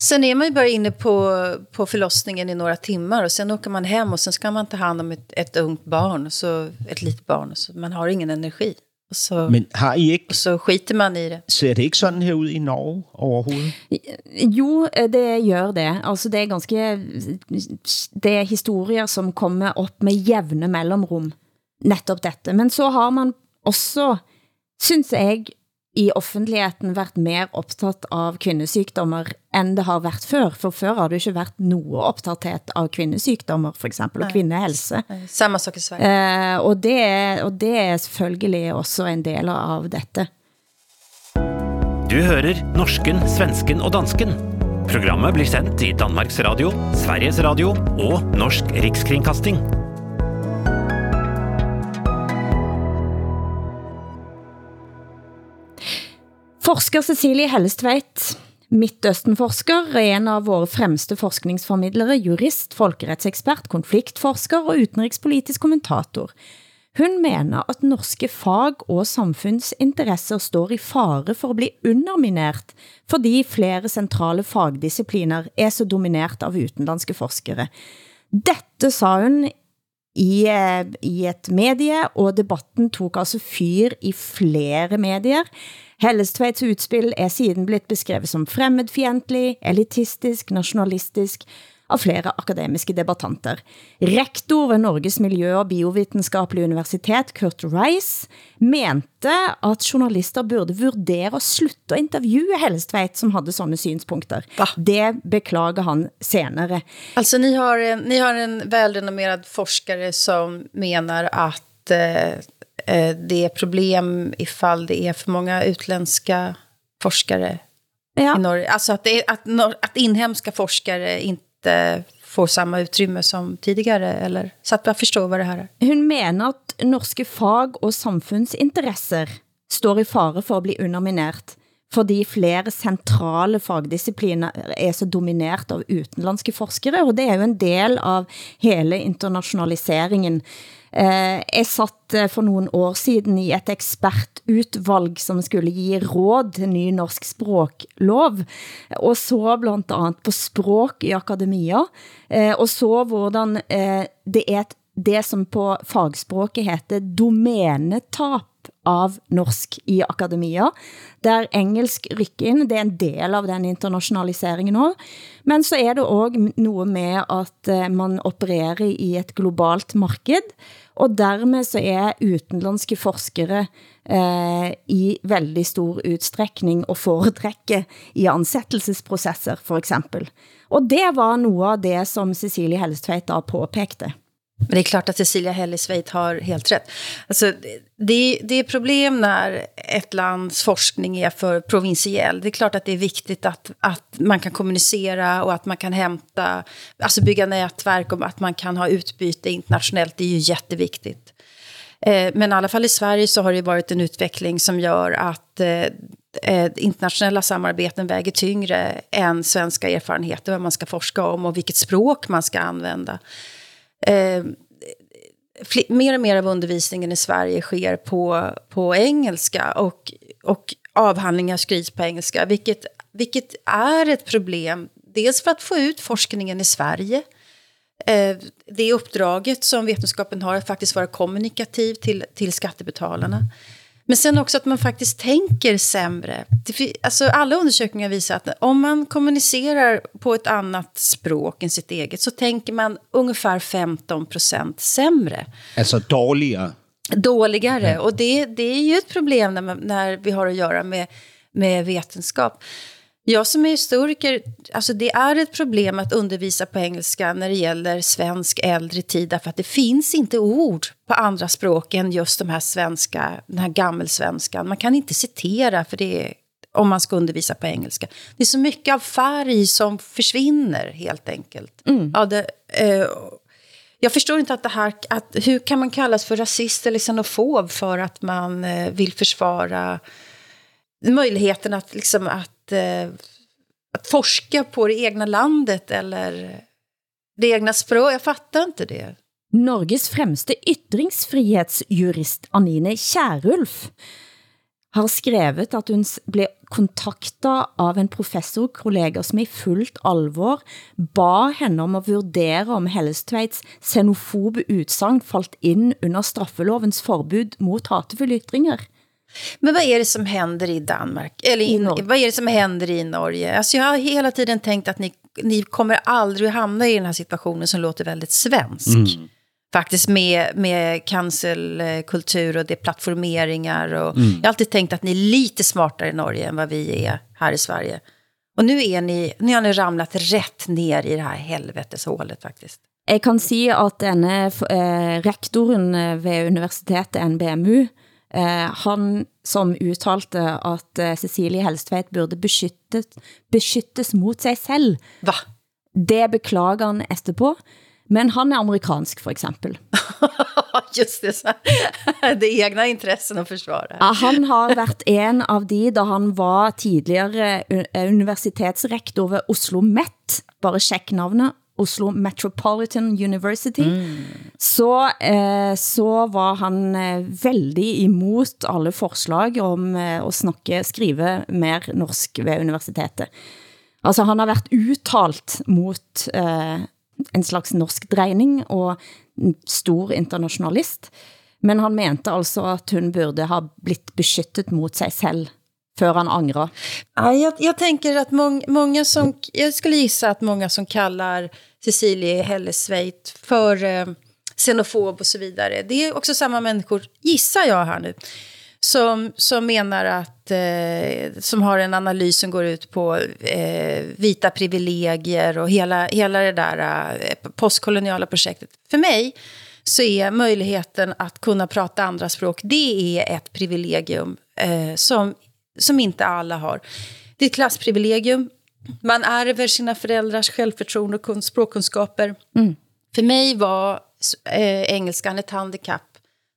Sen är man ju bara inne på, på förlossningen i några timmar och sen åker man hem och sen ska man ta hand om ett, ett ungt barn, så, ett litet barn, så man har ingen energi. Så, Men har I ikke... så skiter man i det. Ser det ikke sådan her ud i Norge overhovedet? Jo, det gør det. Altså det er ganske, det er historier som kommer op med jævne mellemrum, netop dette. Men så har man også, synes jeg, i offentligheten været mere optaget av kvinnesygdommer, end det har været før. For før har det ikke været noget optagethet av kvinnesygdommer, for eksempel, og kvindehelse. Samma sak i Sverige. Eh, og, det er, og det er selvfølgelig også en del av dette. Du hører norsken, svensken og dansken. Programmet blir sendt i Danmarks Radio, Sveriges Radio og Norsk Rikskringkasting. Forsker Cecilie Hellestveit, Midtøstenforsker, er en av våre fremste forskningsformidlere, jurist, folkeretsekspert, konfliktforsker og utenrikspolitisk kommentator. Hun mener at norske fag- og samfundsinteresser står i fare for at bli underminert, fordi flere centrale fagdiscipliner er så dominert av utenlandske forskere. Dette sa hun i, eh, i et medie, og debatten tog altså fyr i flere medier. Hellestveits utspil er siden blitt beskrevet som fremmedfientlig, elitistisk, nationalistisk av flere akademiske debattanter. Rektor ved Norges Miljø- og Biovitenskapelige Universitet, Kurt Rice, mente at journalister burde vurdere at slutte at intervjue Hellestveit, som havde sådanne synspunkter. Va? Det beklager han senere. Altså, ni har ni har en välrenommerad forskare som menar att eh, Eh, det är problem ifall det är för många utländska forskare ja. i Norge. Alltså att, det att, att inhemska forskare inte får samma utrymme som tidigare, eller? Så att jag förstår vad det här är. Hun mener at norske fag- og samfundsinteresser står i fare for at bli underminert, fordi flere centrale fagdiscipliner er så dominert av utenlandske forskere, og det er jo en del av hele internationaliseringen. Eh, jeg satt eh, for nogle år siden i et ekspertutvalg, som skulle give råd til ny norsk språklov, og så blandt andet på språk i akademia, eh, og så hvordan eh, det er et, det som på fagspråket heter domænetap av norsk i akademia, der engelsk rykker ind, det er en del av den internationaliseringen også, men så er det også noget med at eh, man opererer i et globalt marked, og dermed så er utenlandske forskere eh, i veldig stor udstrækning og foretrække i ansættelsesprocesser for eksempel. Og det var noget af det som Cecilie Hellestveit da påpekte. Men det är klart att Cecilia Hellesveit har helt rätt. Alltså, det, det är problem när ett lands forskning är för provinsiell. Det är klart att det är viktigt att, att man kan kommunicera och att man kan hämta, alltså bygga nätverk och att man kan ha utbyte internationellt. Det är ju jätteviktigt. Eh, men i alla fall i Sverige så har det varit en utveckling som gör att eh, eh internationella samarbeten väger tyngre än svenska erfarenheter, vad man ska forska om och vilket språk man ska använda eh, eh, mer och mer av undervisningen i Sverige sker på, på engelska och, och avhandlingar skrivs på engelska, vilket, vilket är ett problem. Dels för att få ut forskningen i Sverige, eh, det uppdraget som vetenskapen har att faktiskt vara kommunikativ till, till skattebetalarna. Men sen också att man faktiskt tänker sämre. Alltså alla undersökningar visar att om man kommunicerar på ett annat språk än sitt eget så tänker man ungefär 15 procent sämre. Alltså dåligare? Dåligare. Ja. Och det, det är ju ett problem när, man, när vi har att göra med, med vetenskap. Jag som är historiker, alltså det är ett problem att undervisa på engelska när det gäller svensk äldre tid, därför att det finns inte ord på andra språk än just de här svenska, den här gammelsvenskan. Man kan inte citera för det är, om man ska undervisa på engelska. Det är så mycket av färg som försvinner helt enkelt. Mm. Ja, det, eh, jag förstår inte att det här, att, hur kan man kallas för rasist eller xenofob för att man eh, vill försvara möjligheten att, liksom, att, eh, att forska på det egna landet eller det egna språket. Jag fattar inte det. Norges fremste ytringsfrihetsjurist Anine Kjærulf har skrevet at hun blev kontaktet av en professor kollega som i fullt alvor ba henne om at vurdere om Hellestveits xenofobe utsagn falt ind under straffelovens forbud mot hatefulle ytringer. Men vad är det som händer i Danmark? Eller i, vad är det som händer i Norge? Alltså jag har hela tiden tänkt att ni, ni kommer aldrig att hamna i den här situationen som låter väldigt svensk. Mm. Faktiskt med, med cancelkultur och det plattformeringar. Och mm. Jag har alltid tänkt att ni är lite smartare i Norge än vad vi är här i Sverige. Och nu, är ni, nu har ni ramlat rätt ner i det här helveteshålet faktiskt. Jag kan säga att denne eh, rektoren eh, ved universitetet NBMU Eh, han som uttalte at eh, Cecilie Helstveit burde beskyttet, beskyttes mot sig selv. Va? Det beklager han efterpå. Men han är amerikansk for eksempel. Just det, så. det egna intressen att försvara. Ja, han har varit en av de, da han var tidigare eh, universitetsrektor ved Oslo Met, bare sjekk navnet, Oslo Metropolitan University, mm. så, eh, så var han eh, väldigt emot alle forslag om eh, at snakke, skrive mer norsk ved universitetet. Altså han har været uttalt mot eh, en slags norsk drejning og stor internationalist, men han mente altså at hun burde ha blitt beskyttet mot sig selv för han angrar? Ja, jag, jag tänker att mång, många som, jag skulle gissa att många som kallar Cecilie Hellesveit för eh, xenofob och så vidare, det är också samma människor, gissar jag här nu, som, som menar att, eh, som har en analys som går ut på eh, vita privilegier och hela, hela det där eh, postkoloniala projektet. För mig så är möjligheten att kunna prata andra språk, det är ett privilegium eh, som som inte alla har. Det är ett klassprivilegium. Man ärver sina föräldrars självförtroende och språkkunskaper. Mm. För mig var eh, engelskan ett handikapp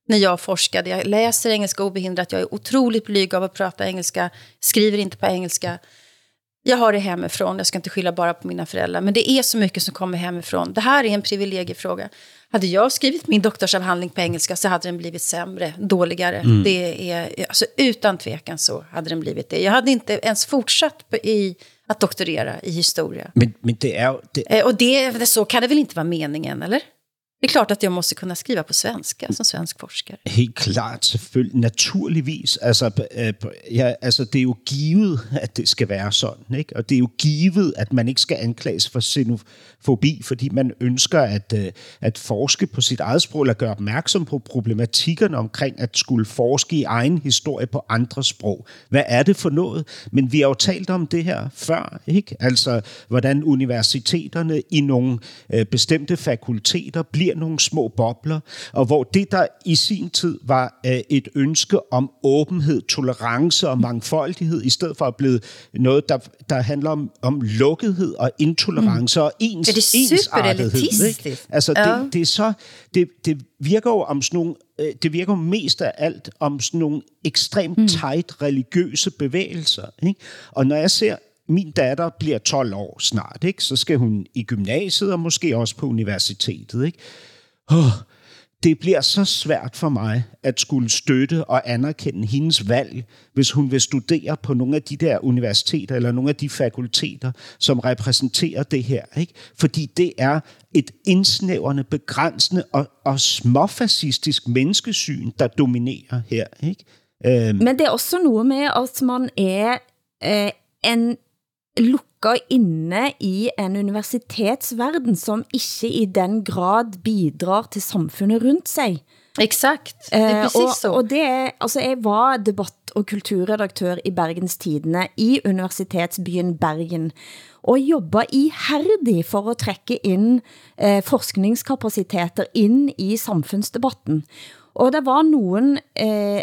när jag forskade. Jag läser engelska obehindrat, jag är otroligt blyg av att prata engelska, skriver inte på engelska. Jag har det hemifrån, jag ska inte skylla bara på mina föräldrar, men det är så mycket som kommer hemifrån. Det här är en privilegiefråga. Hade jag skrivit min doktorsavhandling på engelska så hade den blivit sämre, dåligare. Mm. Det är, alltså, utan tvekan så hade den blivit det. Jag hade inte ens fortsatt i att doktorera i historia. Men, men det är... Det... Eh, och det, så kan det väl inte vara meningen, eller? Det är klart att jag måste kunna skriva på svenska som svensk forskare. Helt klart, selvfølgelig. Naturligvis. Altså, øh, ja, altså, det er jo givet, at det skal være sådan. Ikke? Og det er jo givet, at man ikke skal anklages for xenofobi, fordi man ønsker at, øh, at forske på sit eget sprog, eller gøre opmærksom på problematikkerne omkring at skulle forske i egen historie på andre sprog. Hvad er det for noget? Men vi har jo talt om det her før, ikke? Altså, hvordan universiteterne i nogle øh, bestemte fakulteter bliver nogle små bobler, og hvor det, der i sin tid var øh, et ønske om åbenhed, tolerance og mangfoldighed, i stedet for at blive noget, der, der handler om, om lukkethed og intolerance mm. og ens, ja, det er ensartethed. Ikke? Altså, ja. det, det, er så, det, det virker jo om sådan nogle, øh, det virker mest af alt om sådan nogle ekstremt mm. tight religiøse bevægelser. Ikke? Og når jeg ser min datter bliver 12 år snart, ikke? så skal hun i gymnasiet og måske også på universitetet. Ikke? Oh, det bliver så svært for mig at skulle støtte og anerkende hendes valg, hvis hun vil studere på nogle af de der universiteter eller nogle af de fakulteter, som repræsenterer det her. Ikke? Fordi det er et indsnævrende, begrænsende og, og småfascistisk menneskesyn, der dominerer her. Ikke? Um, Men det er også noget med, at man er øh, en lukka inne i en universitetsverden, som ikke i den grad bidrar til samfundet rundt sig. Exakt, det är Eh, precis og, så. Og det er, altså jeg var debatt- og kulturredaktør i Bergens Tidene i universitetsbyen Bergen, og jobba ihærdig for at trække ind eh, forskningskapaciteter ind i samfundsdebatten. Og der var nogen, eh,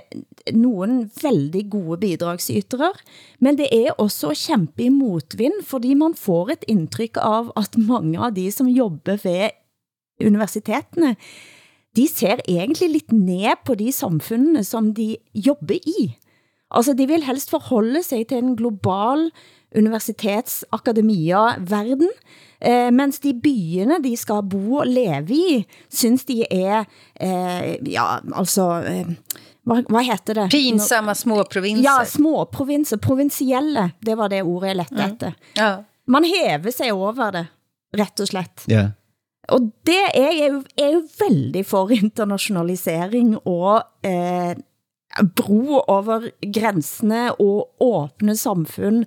nogen veldig gode bidragsytere, men det er også kæmpe i motvind, fordi man får et indtryk av at mange av de som jobber ved universitetene, de ser egentlig lidt ned på de samfundene, som de jobber i. Altså, de vil helst forholde sig til en global universitetsakademia-verden, eh, mens de byene, de skal bo og leve i, synes de er, eh, ja, altså, eh, hvad, hvad heter det? Pinsamma små provinser. Ja, små provinser, provincielle, det var det ordet jeg lette efter. Ja. Man hæver sig over det, rett og slett. Ja. Og det er jeg jo, er jo veldig for internationalisering og eh, bro over grænsene og åbne samfund.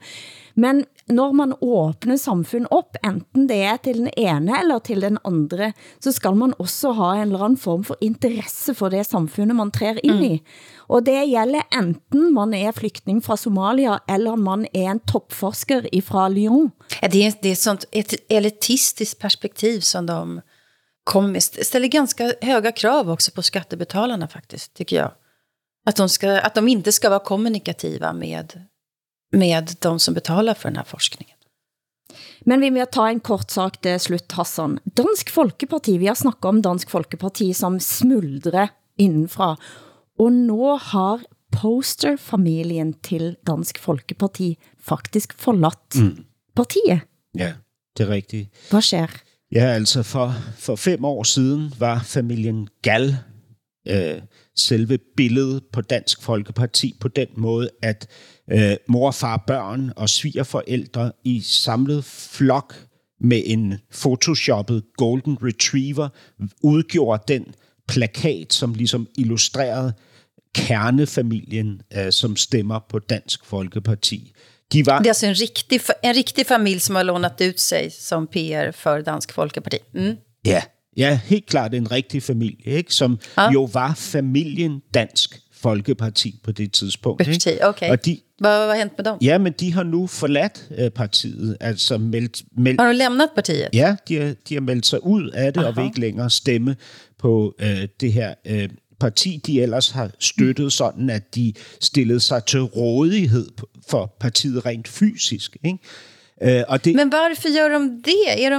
Men når man åbner samfund op, enten det er til den ene eller til den andre, så skal man også ha en eller anden form for interesse for det samfundet man træder ind i. Og det gælder enten man er flygtning fra Somalia, eller man er en toppforsker fra Lyon. Ja, det, är, det ett sånt ett elitistiskt perspektiv som de kommer med. Ställer ganska höga krav också på skattebetalarna faktiskt, tycker jag. Att de, ska, att de inte ska vara kommunikativa med, med de som betalar för den här forskningen. Men vi må ta en kort sak til slut, Hassan. Dansk Folkeparti, vi har snakket om Dansk Folkeparti som smuldre indenfra. Og nå har posterfamilien til Dansk Folkeparti faktisk forladt mm. partiet. Ja, det er rigtigt. Hvad sker? Ja, altså for, for fem år siden var familien Gal øh, selve billedet på Dansk Folkeparti på den måde, at øh, mor, far, børn og svigerforældre i samlet flok med en photoshoppet Golden Retriever udgjorde den plakat, som ligesom illustrerede kernefamilien, øh, som stemmer på Dansk Folkeparti. De var, Det är alltså en riktig, fa- en riktig familj som har lånat ut sig som PR för Dansk Folkeparti. Mm. Ja, ja, helt klart en rigtig familie, ikke? som Ja. jo var familien Dansk Folkeparti på det tidspunkt. Parti, Ikke? okej. Og de, Vad vad har hänt med dem? ja, men de har nu forladt øh, partiet, altså meldt, meldt, Har de lämnat partiet? ja, de har, de har meldt sig ud af det, Aha. og vil ikke længere stemme på øh, det her øh, parti, de ellers har støttet sådan, at de stillede sig til rådighed for partiet rent fysisk. Ikke? Øh, og det, Men varför gör de det? Är de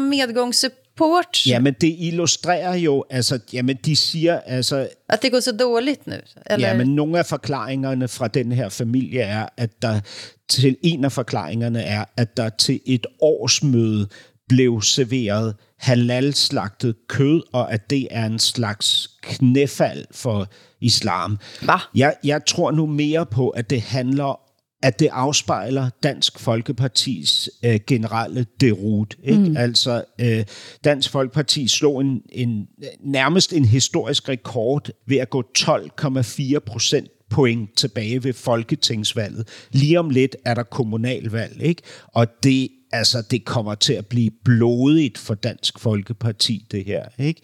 medgångssupport? Jamen, det illustrerer jo, altså, jamen, de siger, altså, Att det går så dåligt nu? Eller? Ja, men nogle af forklaringerne fra den her familie er, at der til en af forklaringerne er, at der til et årsmøde blev serveret halal-slagtet kød, og at det er en slags knæfald for islam. Hva? Jeg, jeg tror nu mere på, at det handler at det afspejler Dansk Folkepartis øh, generelle derut. Ikke? Mm. Altså, øh, Dansk Folkeparti slog en, en, nærmest en historisk rekord ved at gå 12,4 procent point tilbage ved folketingsvalget. Lige om lidt er der kommunalvalg, ikke? og det altså, det kommer til at blive blodigt for Dansk Folkeparti, det her. Ikke?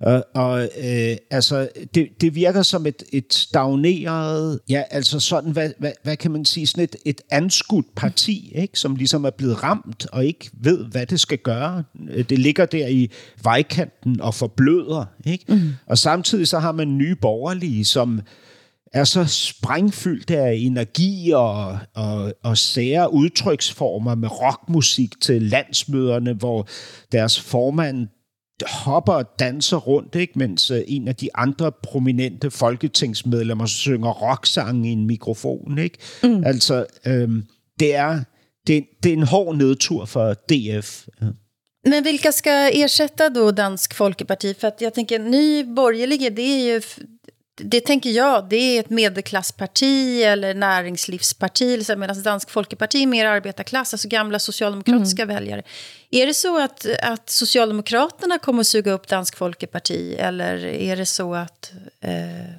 Og, og øh, altså, det, det virker som et, et stagneret, ja, altså sådan, hvad, hvad, hvad kan man sige, sådan et, et anskudt parti, ikke? som ligesom er blevet ramt og ikke ved, hvad det skal gøre. Det ligger der i vejkanten og forbløder. Ikke? Mm. Og samtidig så har man nye borgerlige, som er så sprængfyldt af energi og, og, og sære udtryksformer med rockmusik til landsmøderne, hvor deres formand hopper og danser rundt, ikke? mens øh, en af de andre prominente folketingsmedlemmer synger rocksange i en mikrofon. Ikke? Mm. Altså, øhm, det, er, det, det er en hård nedtur for DF. Ja. Men vilka ska ersätta då Dansk Folkeparti? För att jag tänker, ny borgerliga, det är ju... Det tänker jag, det är ett medelklassparti eller näringslivsparti. Medan Dansk Folkeparti är mer arbetarklass, alltså gamla socialdemokratiska mm. väljare. Är det så att, att Socialdemokraterna kommer att suga upp Dansk Folkeparti? Eller är det så att... Eh,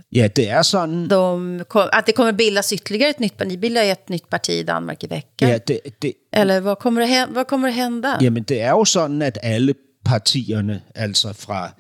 ja, det är sådan... De, att det kommer bildas ytterligare ett nytt parti? Ni bildar ett nytt parti i Danmark i veckan. Ja, det, det, eller vad kommer, det, vad kommer att hända? Jamen, det er jo sådan, at alle partierne, altså fra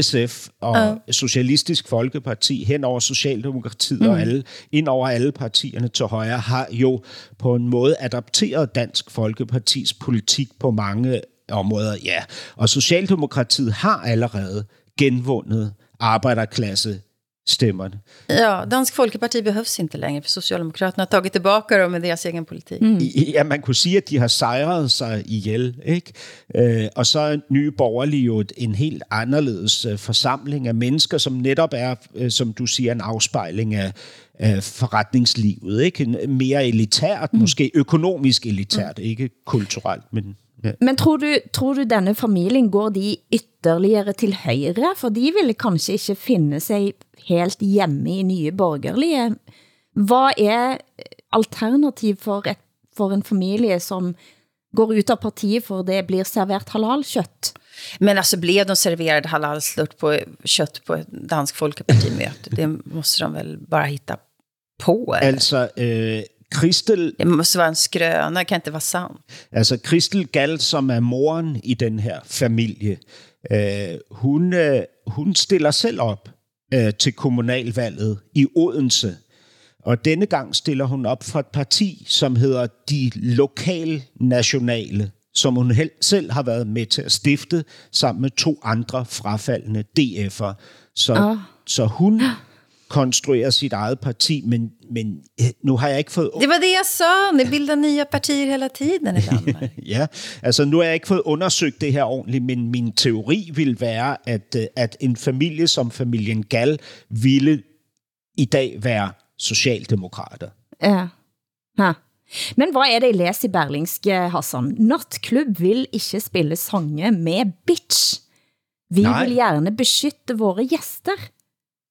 SF og uh. Socialistisk Folkeparti hen over Socialdemokratiet mm. og alle, ind over alle partierne til højre, har jo på en måde adapteret Dansk Folkepartis politik på mange områder. Ja, og Socialdemokratiet har allerede genvundet arbejderklasse stemmerne. Ja, Dansk Folkeparti behövs inte längre, för Socialdemokraterna har tagit tillbaka dem med deras egen politik. Mm. Ja, man kunne sige, at de har sejret sig ihjel, ikke? Øh, og så er Nye Borgerlige jo en helt anderledes øh, forsamling af mennesker, som netop er, øh, som du siger, en afspejling af, af forretningslivet, ikke? Mere elitært, mm. måske økonomisk elitært, mm. ikke kulturelt, men. Men tror du, tror du denne familien går de ytterligere til højre? For de ville kanskje ikke finde sig helt hjemme i nye borgerlige. Hvad er alternativ for, et, for en familie, som går ut av partiet, for det blir serveret halal-kött? Men alltså blev de serverade halal-kött på, kött på et dansk folkepartimøte? Det måste de väl bara hitta på? Eller? Altså, øh, Kristel... Det måste vara en skrøne, det kan ikke være sandt. Altså, Kristel Gall, som er moren i den her familie, øh, hun, øh, hun stiller selv op øh, til kommunalvalget i Odense. Og denne gang stiller hun op for et parti, som hedder De Lokal Nationale, som hun selv har været med til at stifte sammen med to andre frafaldende DF'er. Så, oh. så hun konstruere sit eget parti, men, men øh, nu har jeg ikke fået... Det var det, jeg sa. Ni bildar nya partier hela tiden i Danmark. ja, altså nu har jeg ikke fået undersøgt det her ordentligt, men min teori vil være, at, øh, at en familie som familien Gal ville i dag være socialdemokrater. Ja. Ha. Men hvad er det, I læser i Berlingske, Hassan? Natklub vil ikke spille sange med bitch. Vi Nej. vil gerne beskytte våre gæster.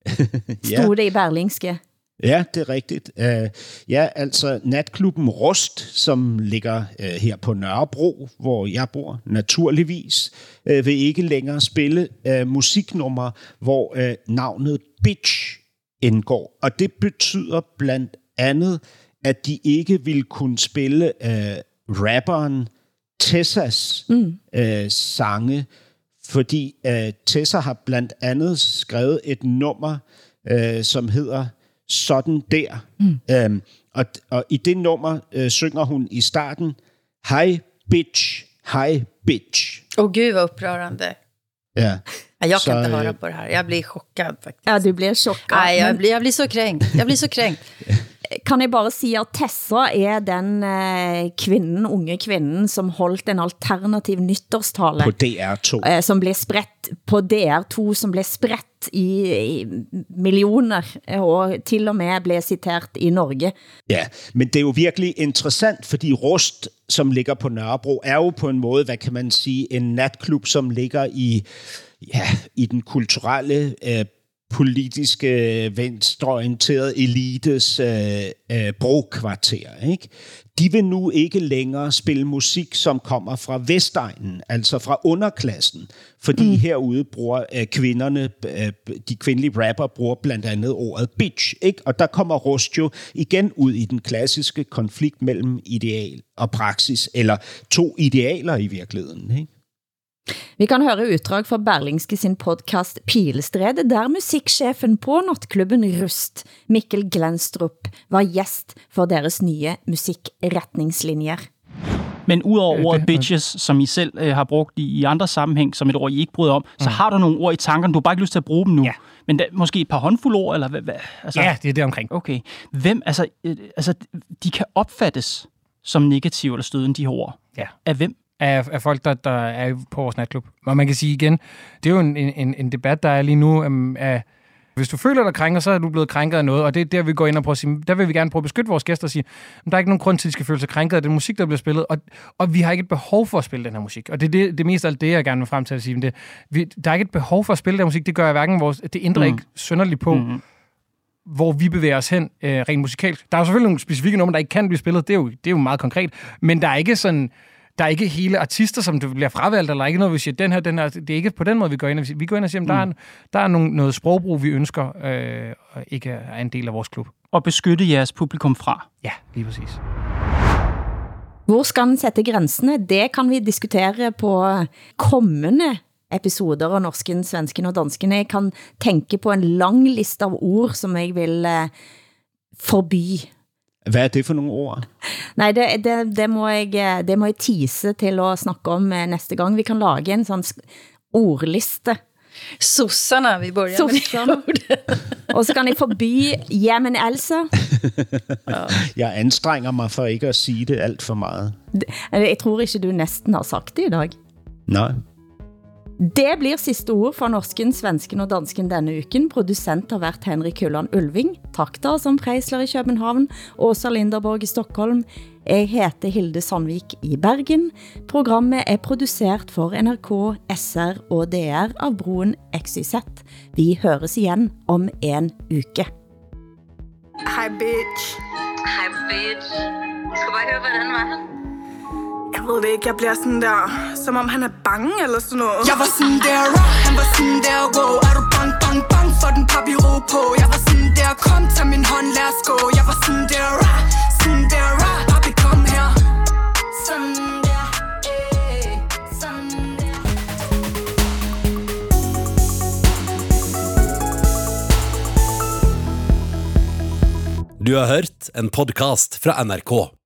Stod ja. det i Berlingske? Ja, det er rigtigt. Uh, ja, altså natklubben Rust, som ligger uh, her på Nørrebro, hvor jeg bor naturligvis, uh, vil ikke længere spille uh, musiknummer, hvor uh, navnet Bitch indgår. Og det betyder blandt andet, at de ikke vil kunne spille uh, rapperen Tessas mm. uh, sange, fordi øh, Tessa har blandt andet skrevet et nummer, øh, som hedder Sådan der. Mm. Øhm, og, og i det nummer øh, synger hun i starten, Hej bitch, hej bitch. Åh oh, gud, vad upprörande. Ja. Jag kan så, inte höra øh, på det här. Jag blir chockad faktiskt. Ja, du blir chockad. Nej, jag blir, jag blir så kränkt. Jag blir så kränkt. kan jeg bare sige, at Tessa er den eh, kvinden, unge kvinden, som holdt en alternativ nytårstale. På DR2. Eh, som blev spredt på DR2, som blev spredt i, i millioner, og til og med blev citeret i Norge. Ja, men det er jo virkelig interessant, fordi Rust, som ligger på Nørrebro, er jo på en måde, hvad kan man sige, en natklub, som ligger i, ja, i den kulturelle øh, politiske venstreorienterede elites øh, øh, brokvarter. Ikke? De vil nu ikke længere spille musik, som kommer fra Vestegnen, altså fra underklassen, fordi mm. herude bruger øh, kvinderne, øh, de kvindelige rapper bruger blandt andet ordet bitch, ikke? og der kommer Rust jo igen ud i den klassiske konflikt mellem ideal og praksis, eller to idealer i virkeligheden. Ikke? Vi kan høre utdrag fra Berlingske sin podcast Pilestred, der musikchefen på nattklubben Rust, Mikkel Glenstrup, var gæst for deres nye musikretningslinjer. Men udover øh, ordet bitches, som I selv øh, har brugt i, i andre sammenhæng, som et ord, I ikke bryder om, mm. så har du nogle ord i tankerne, du har bare ikke lyst til at bruge dem nu. Ja. Men da, måske et par håndfulde ord, eller hvad? hvad altså, ja, det er det omkring. Okay. Hvem, altså, øh, altså, de kan opfattes som negative eller stødende, de her ord. Ja. Af hvem? Af, af folk, der, der er på vores natklub. Og man kan sige igen, det er jo en, en, en debat, der er lige nu um, af, hvis du føler dig krænker, så er du blevet krænket af noget, og det er der, vi går ind og prøver at sige, der vil vi gerne prøve at beskytte vores gæster og sige, at der er ikke nogen grund til, at de skal føle sig krænket af den musik, der bliver spillet, og, og vi har ikke et behov for at spille den her musik. Og det er det, det mest af alt det, jeg gerne vil frem til at sige. Men det, vi, der er ikke et behov for at spille den her musik, det gør jeg hverken vores, det ændrer mm. ikke sønderligt på, mm hvor vi bevæger os hen øh, rent musikalsk. Der er jo selvfølgelig nogle specifikke numre, der ikke kan blive spillet, det er, jo, det er jo meget konkret, men der er ikke sådan, der er ikke hele artister, som du bliver fravalgt, eller ikke noget, vi siger, den her, den her, det er ikke på den måde, vi går ind og siger, vi går ind og siger, mm. der er, mm. der er nogle, noget sprogbrug, vi ønsker, øh, og ikke er en del af vores klub. Og beskytte jeres publikum fra. Ja, lige præcis. Hvor skal den sætte grænsene? Det kan vi diskutere på kommende episoder av Norsken, Svensken og Dansken. Jeg kan tænke på en lang liste av ord, som jeg vil eh, forby. Hvad er det for nogle ord? Nej, det, det, det, må jeg, det må jeg tease til at snakke om eh, næste gang. Vi kan lage en sådan ordliste. Sossarna, vi börjar Sossarna. Og så kan jeg forby Jamen Elsa. Jeg anstrenger mig for ikke at sige det alt for meget. Jeg tror ikke, du næsten har sagt det i dag. Nej. Det blir sidste ord for norsken, svensken og dansken denne uken. Producent har været Henrik Kulland Ulving, takter som Preisler i København, Åsa Linderborg i Stockholm. Jeg heter Hilde Sandvik i Bergen. Programmet er produceret for NRK, SR og DR av Broen XYZ. Vi høres igen om en uke. Hej, bitch. Hej, bitch. Skal bare høre, hvordan var? Jeg ved det ikke, jeg bliver sådan der, som om han er bange eller sådan noget. Jeg var sådan der raw, han var sådan der wow. Er du bang, bang, bang for den papiro på? Jeg var sådan der, kom, tag min hånd, lad os gå. Jeg var sådan der raw, sådan der raw. Papi, kom her. Sådan der, eh, sådan der. Du har hørt en podcast fra NRK.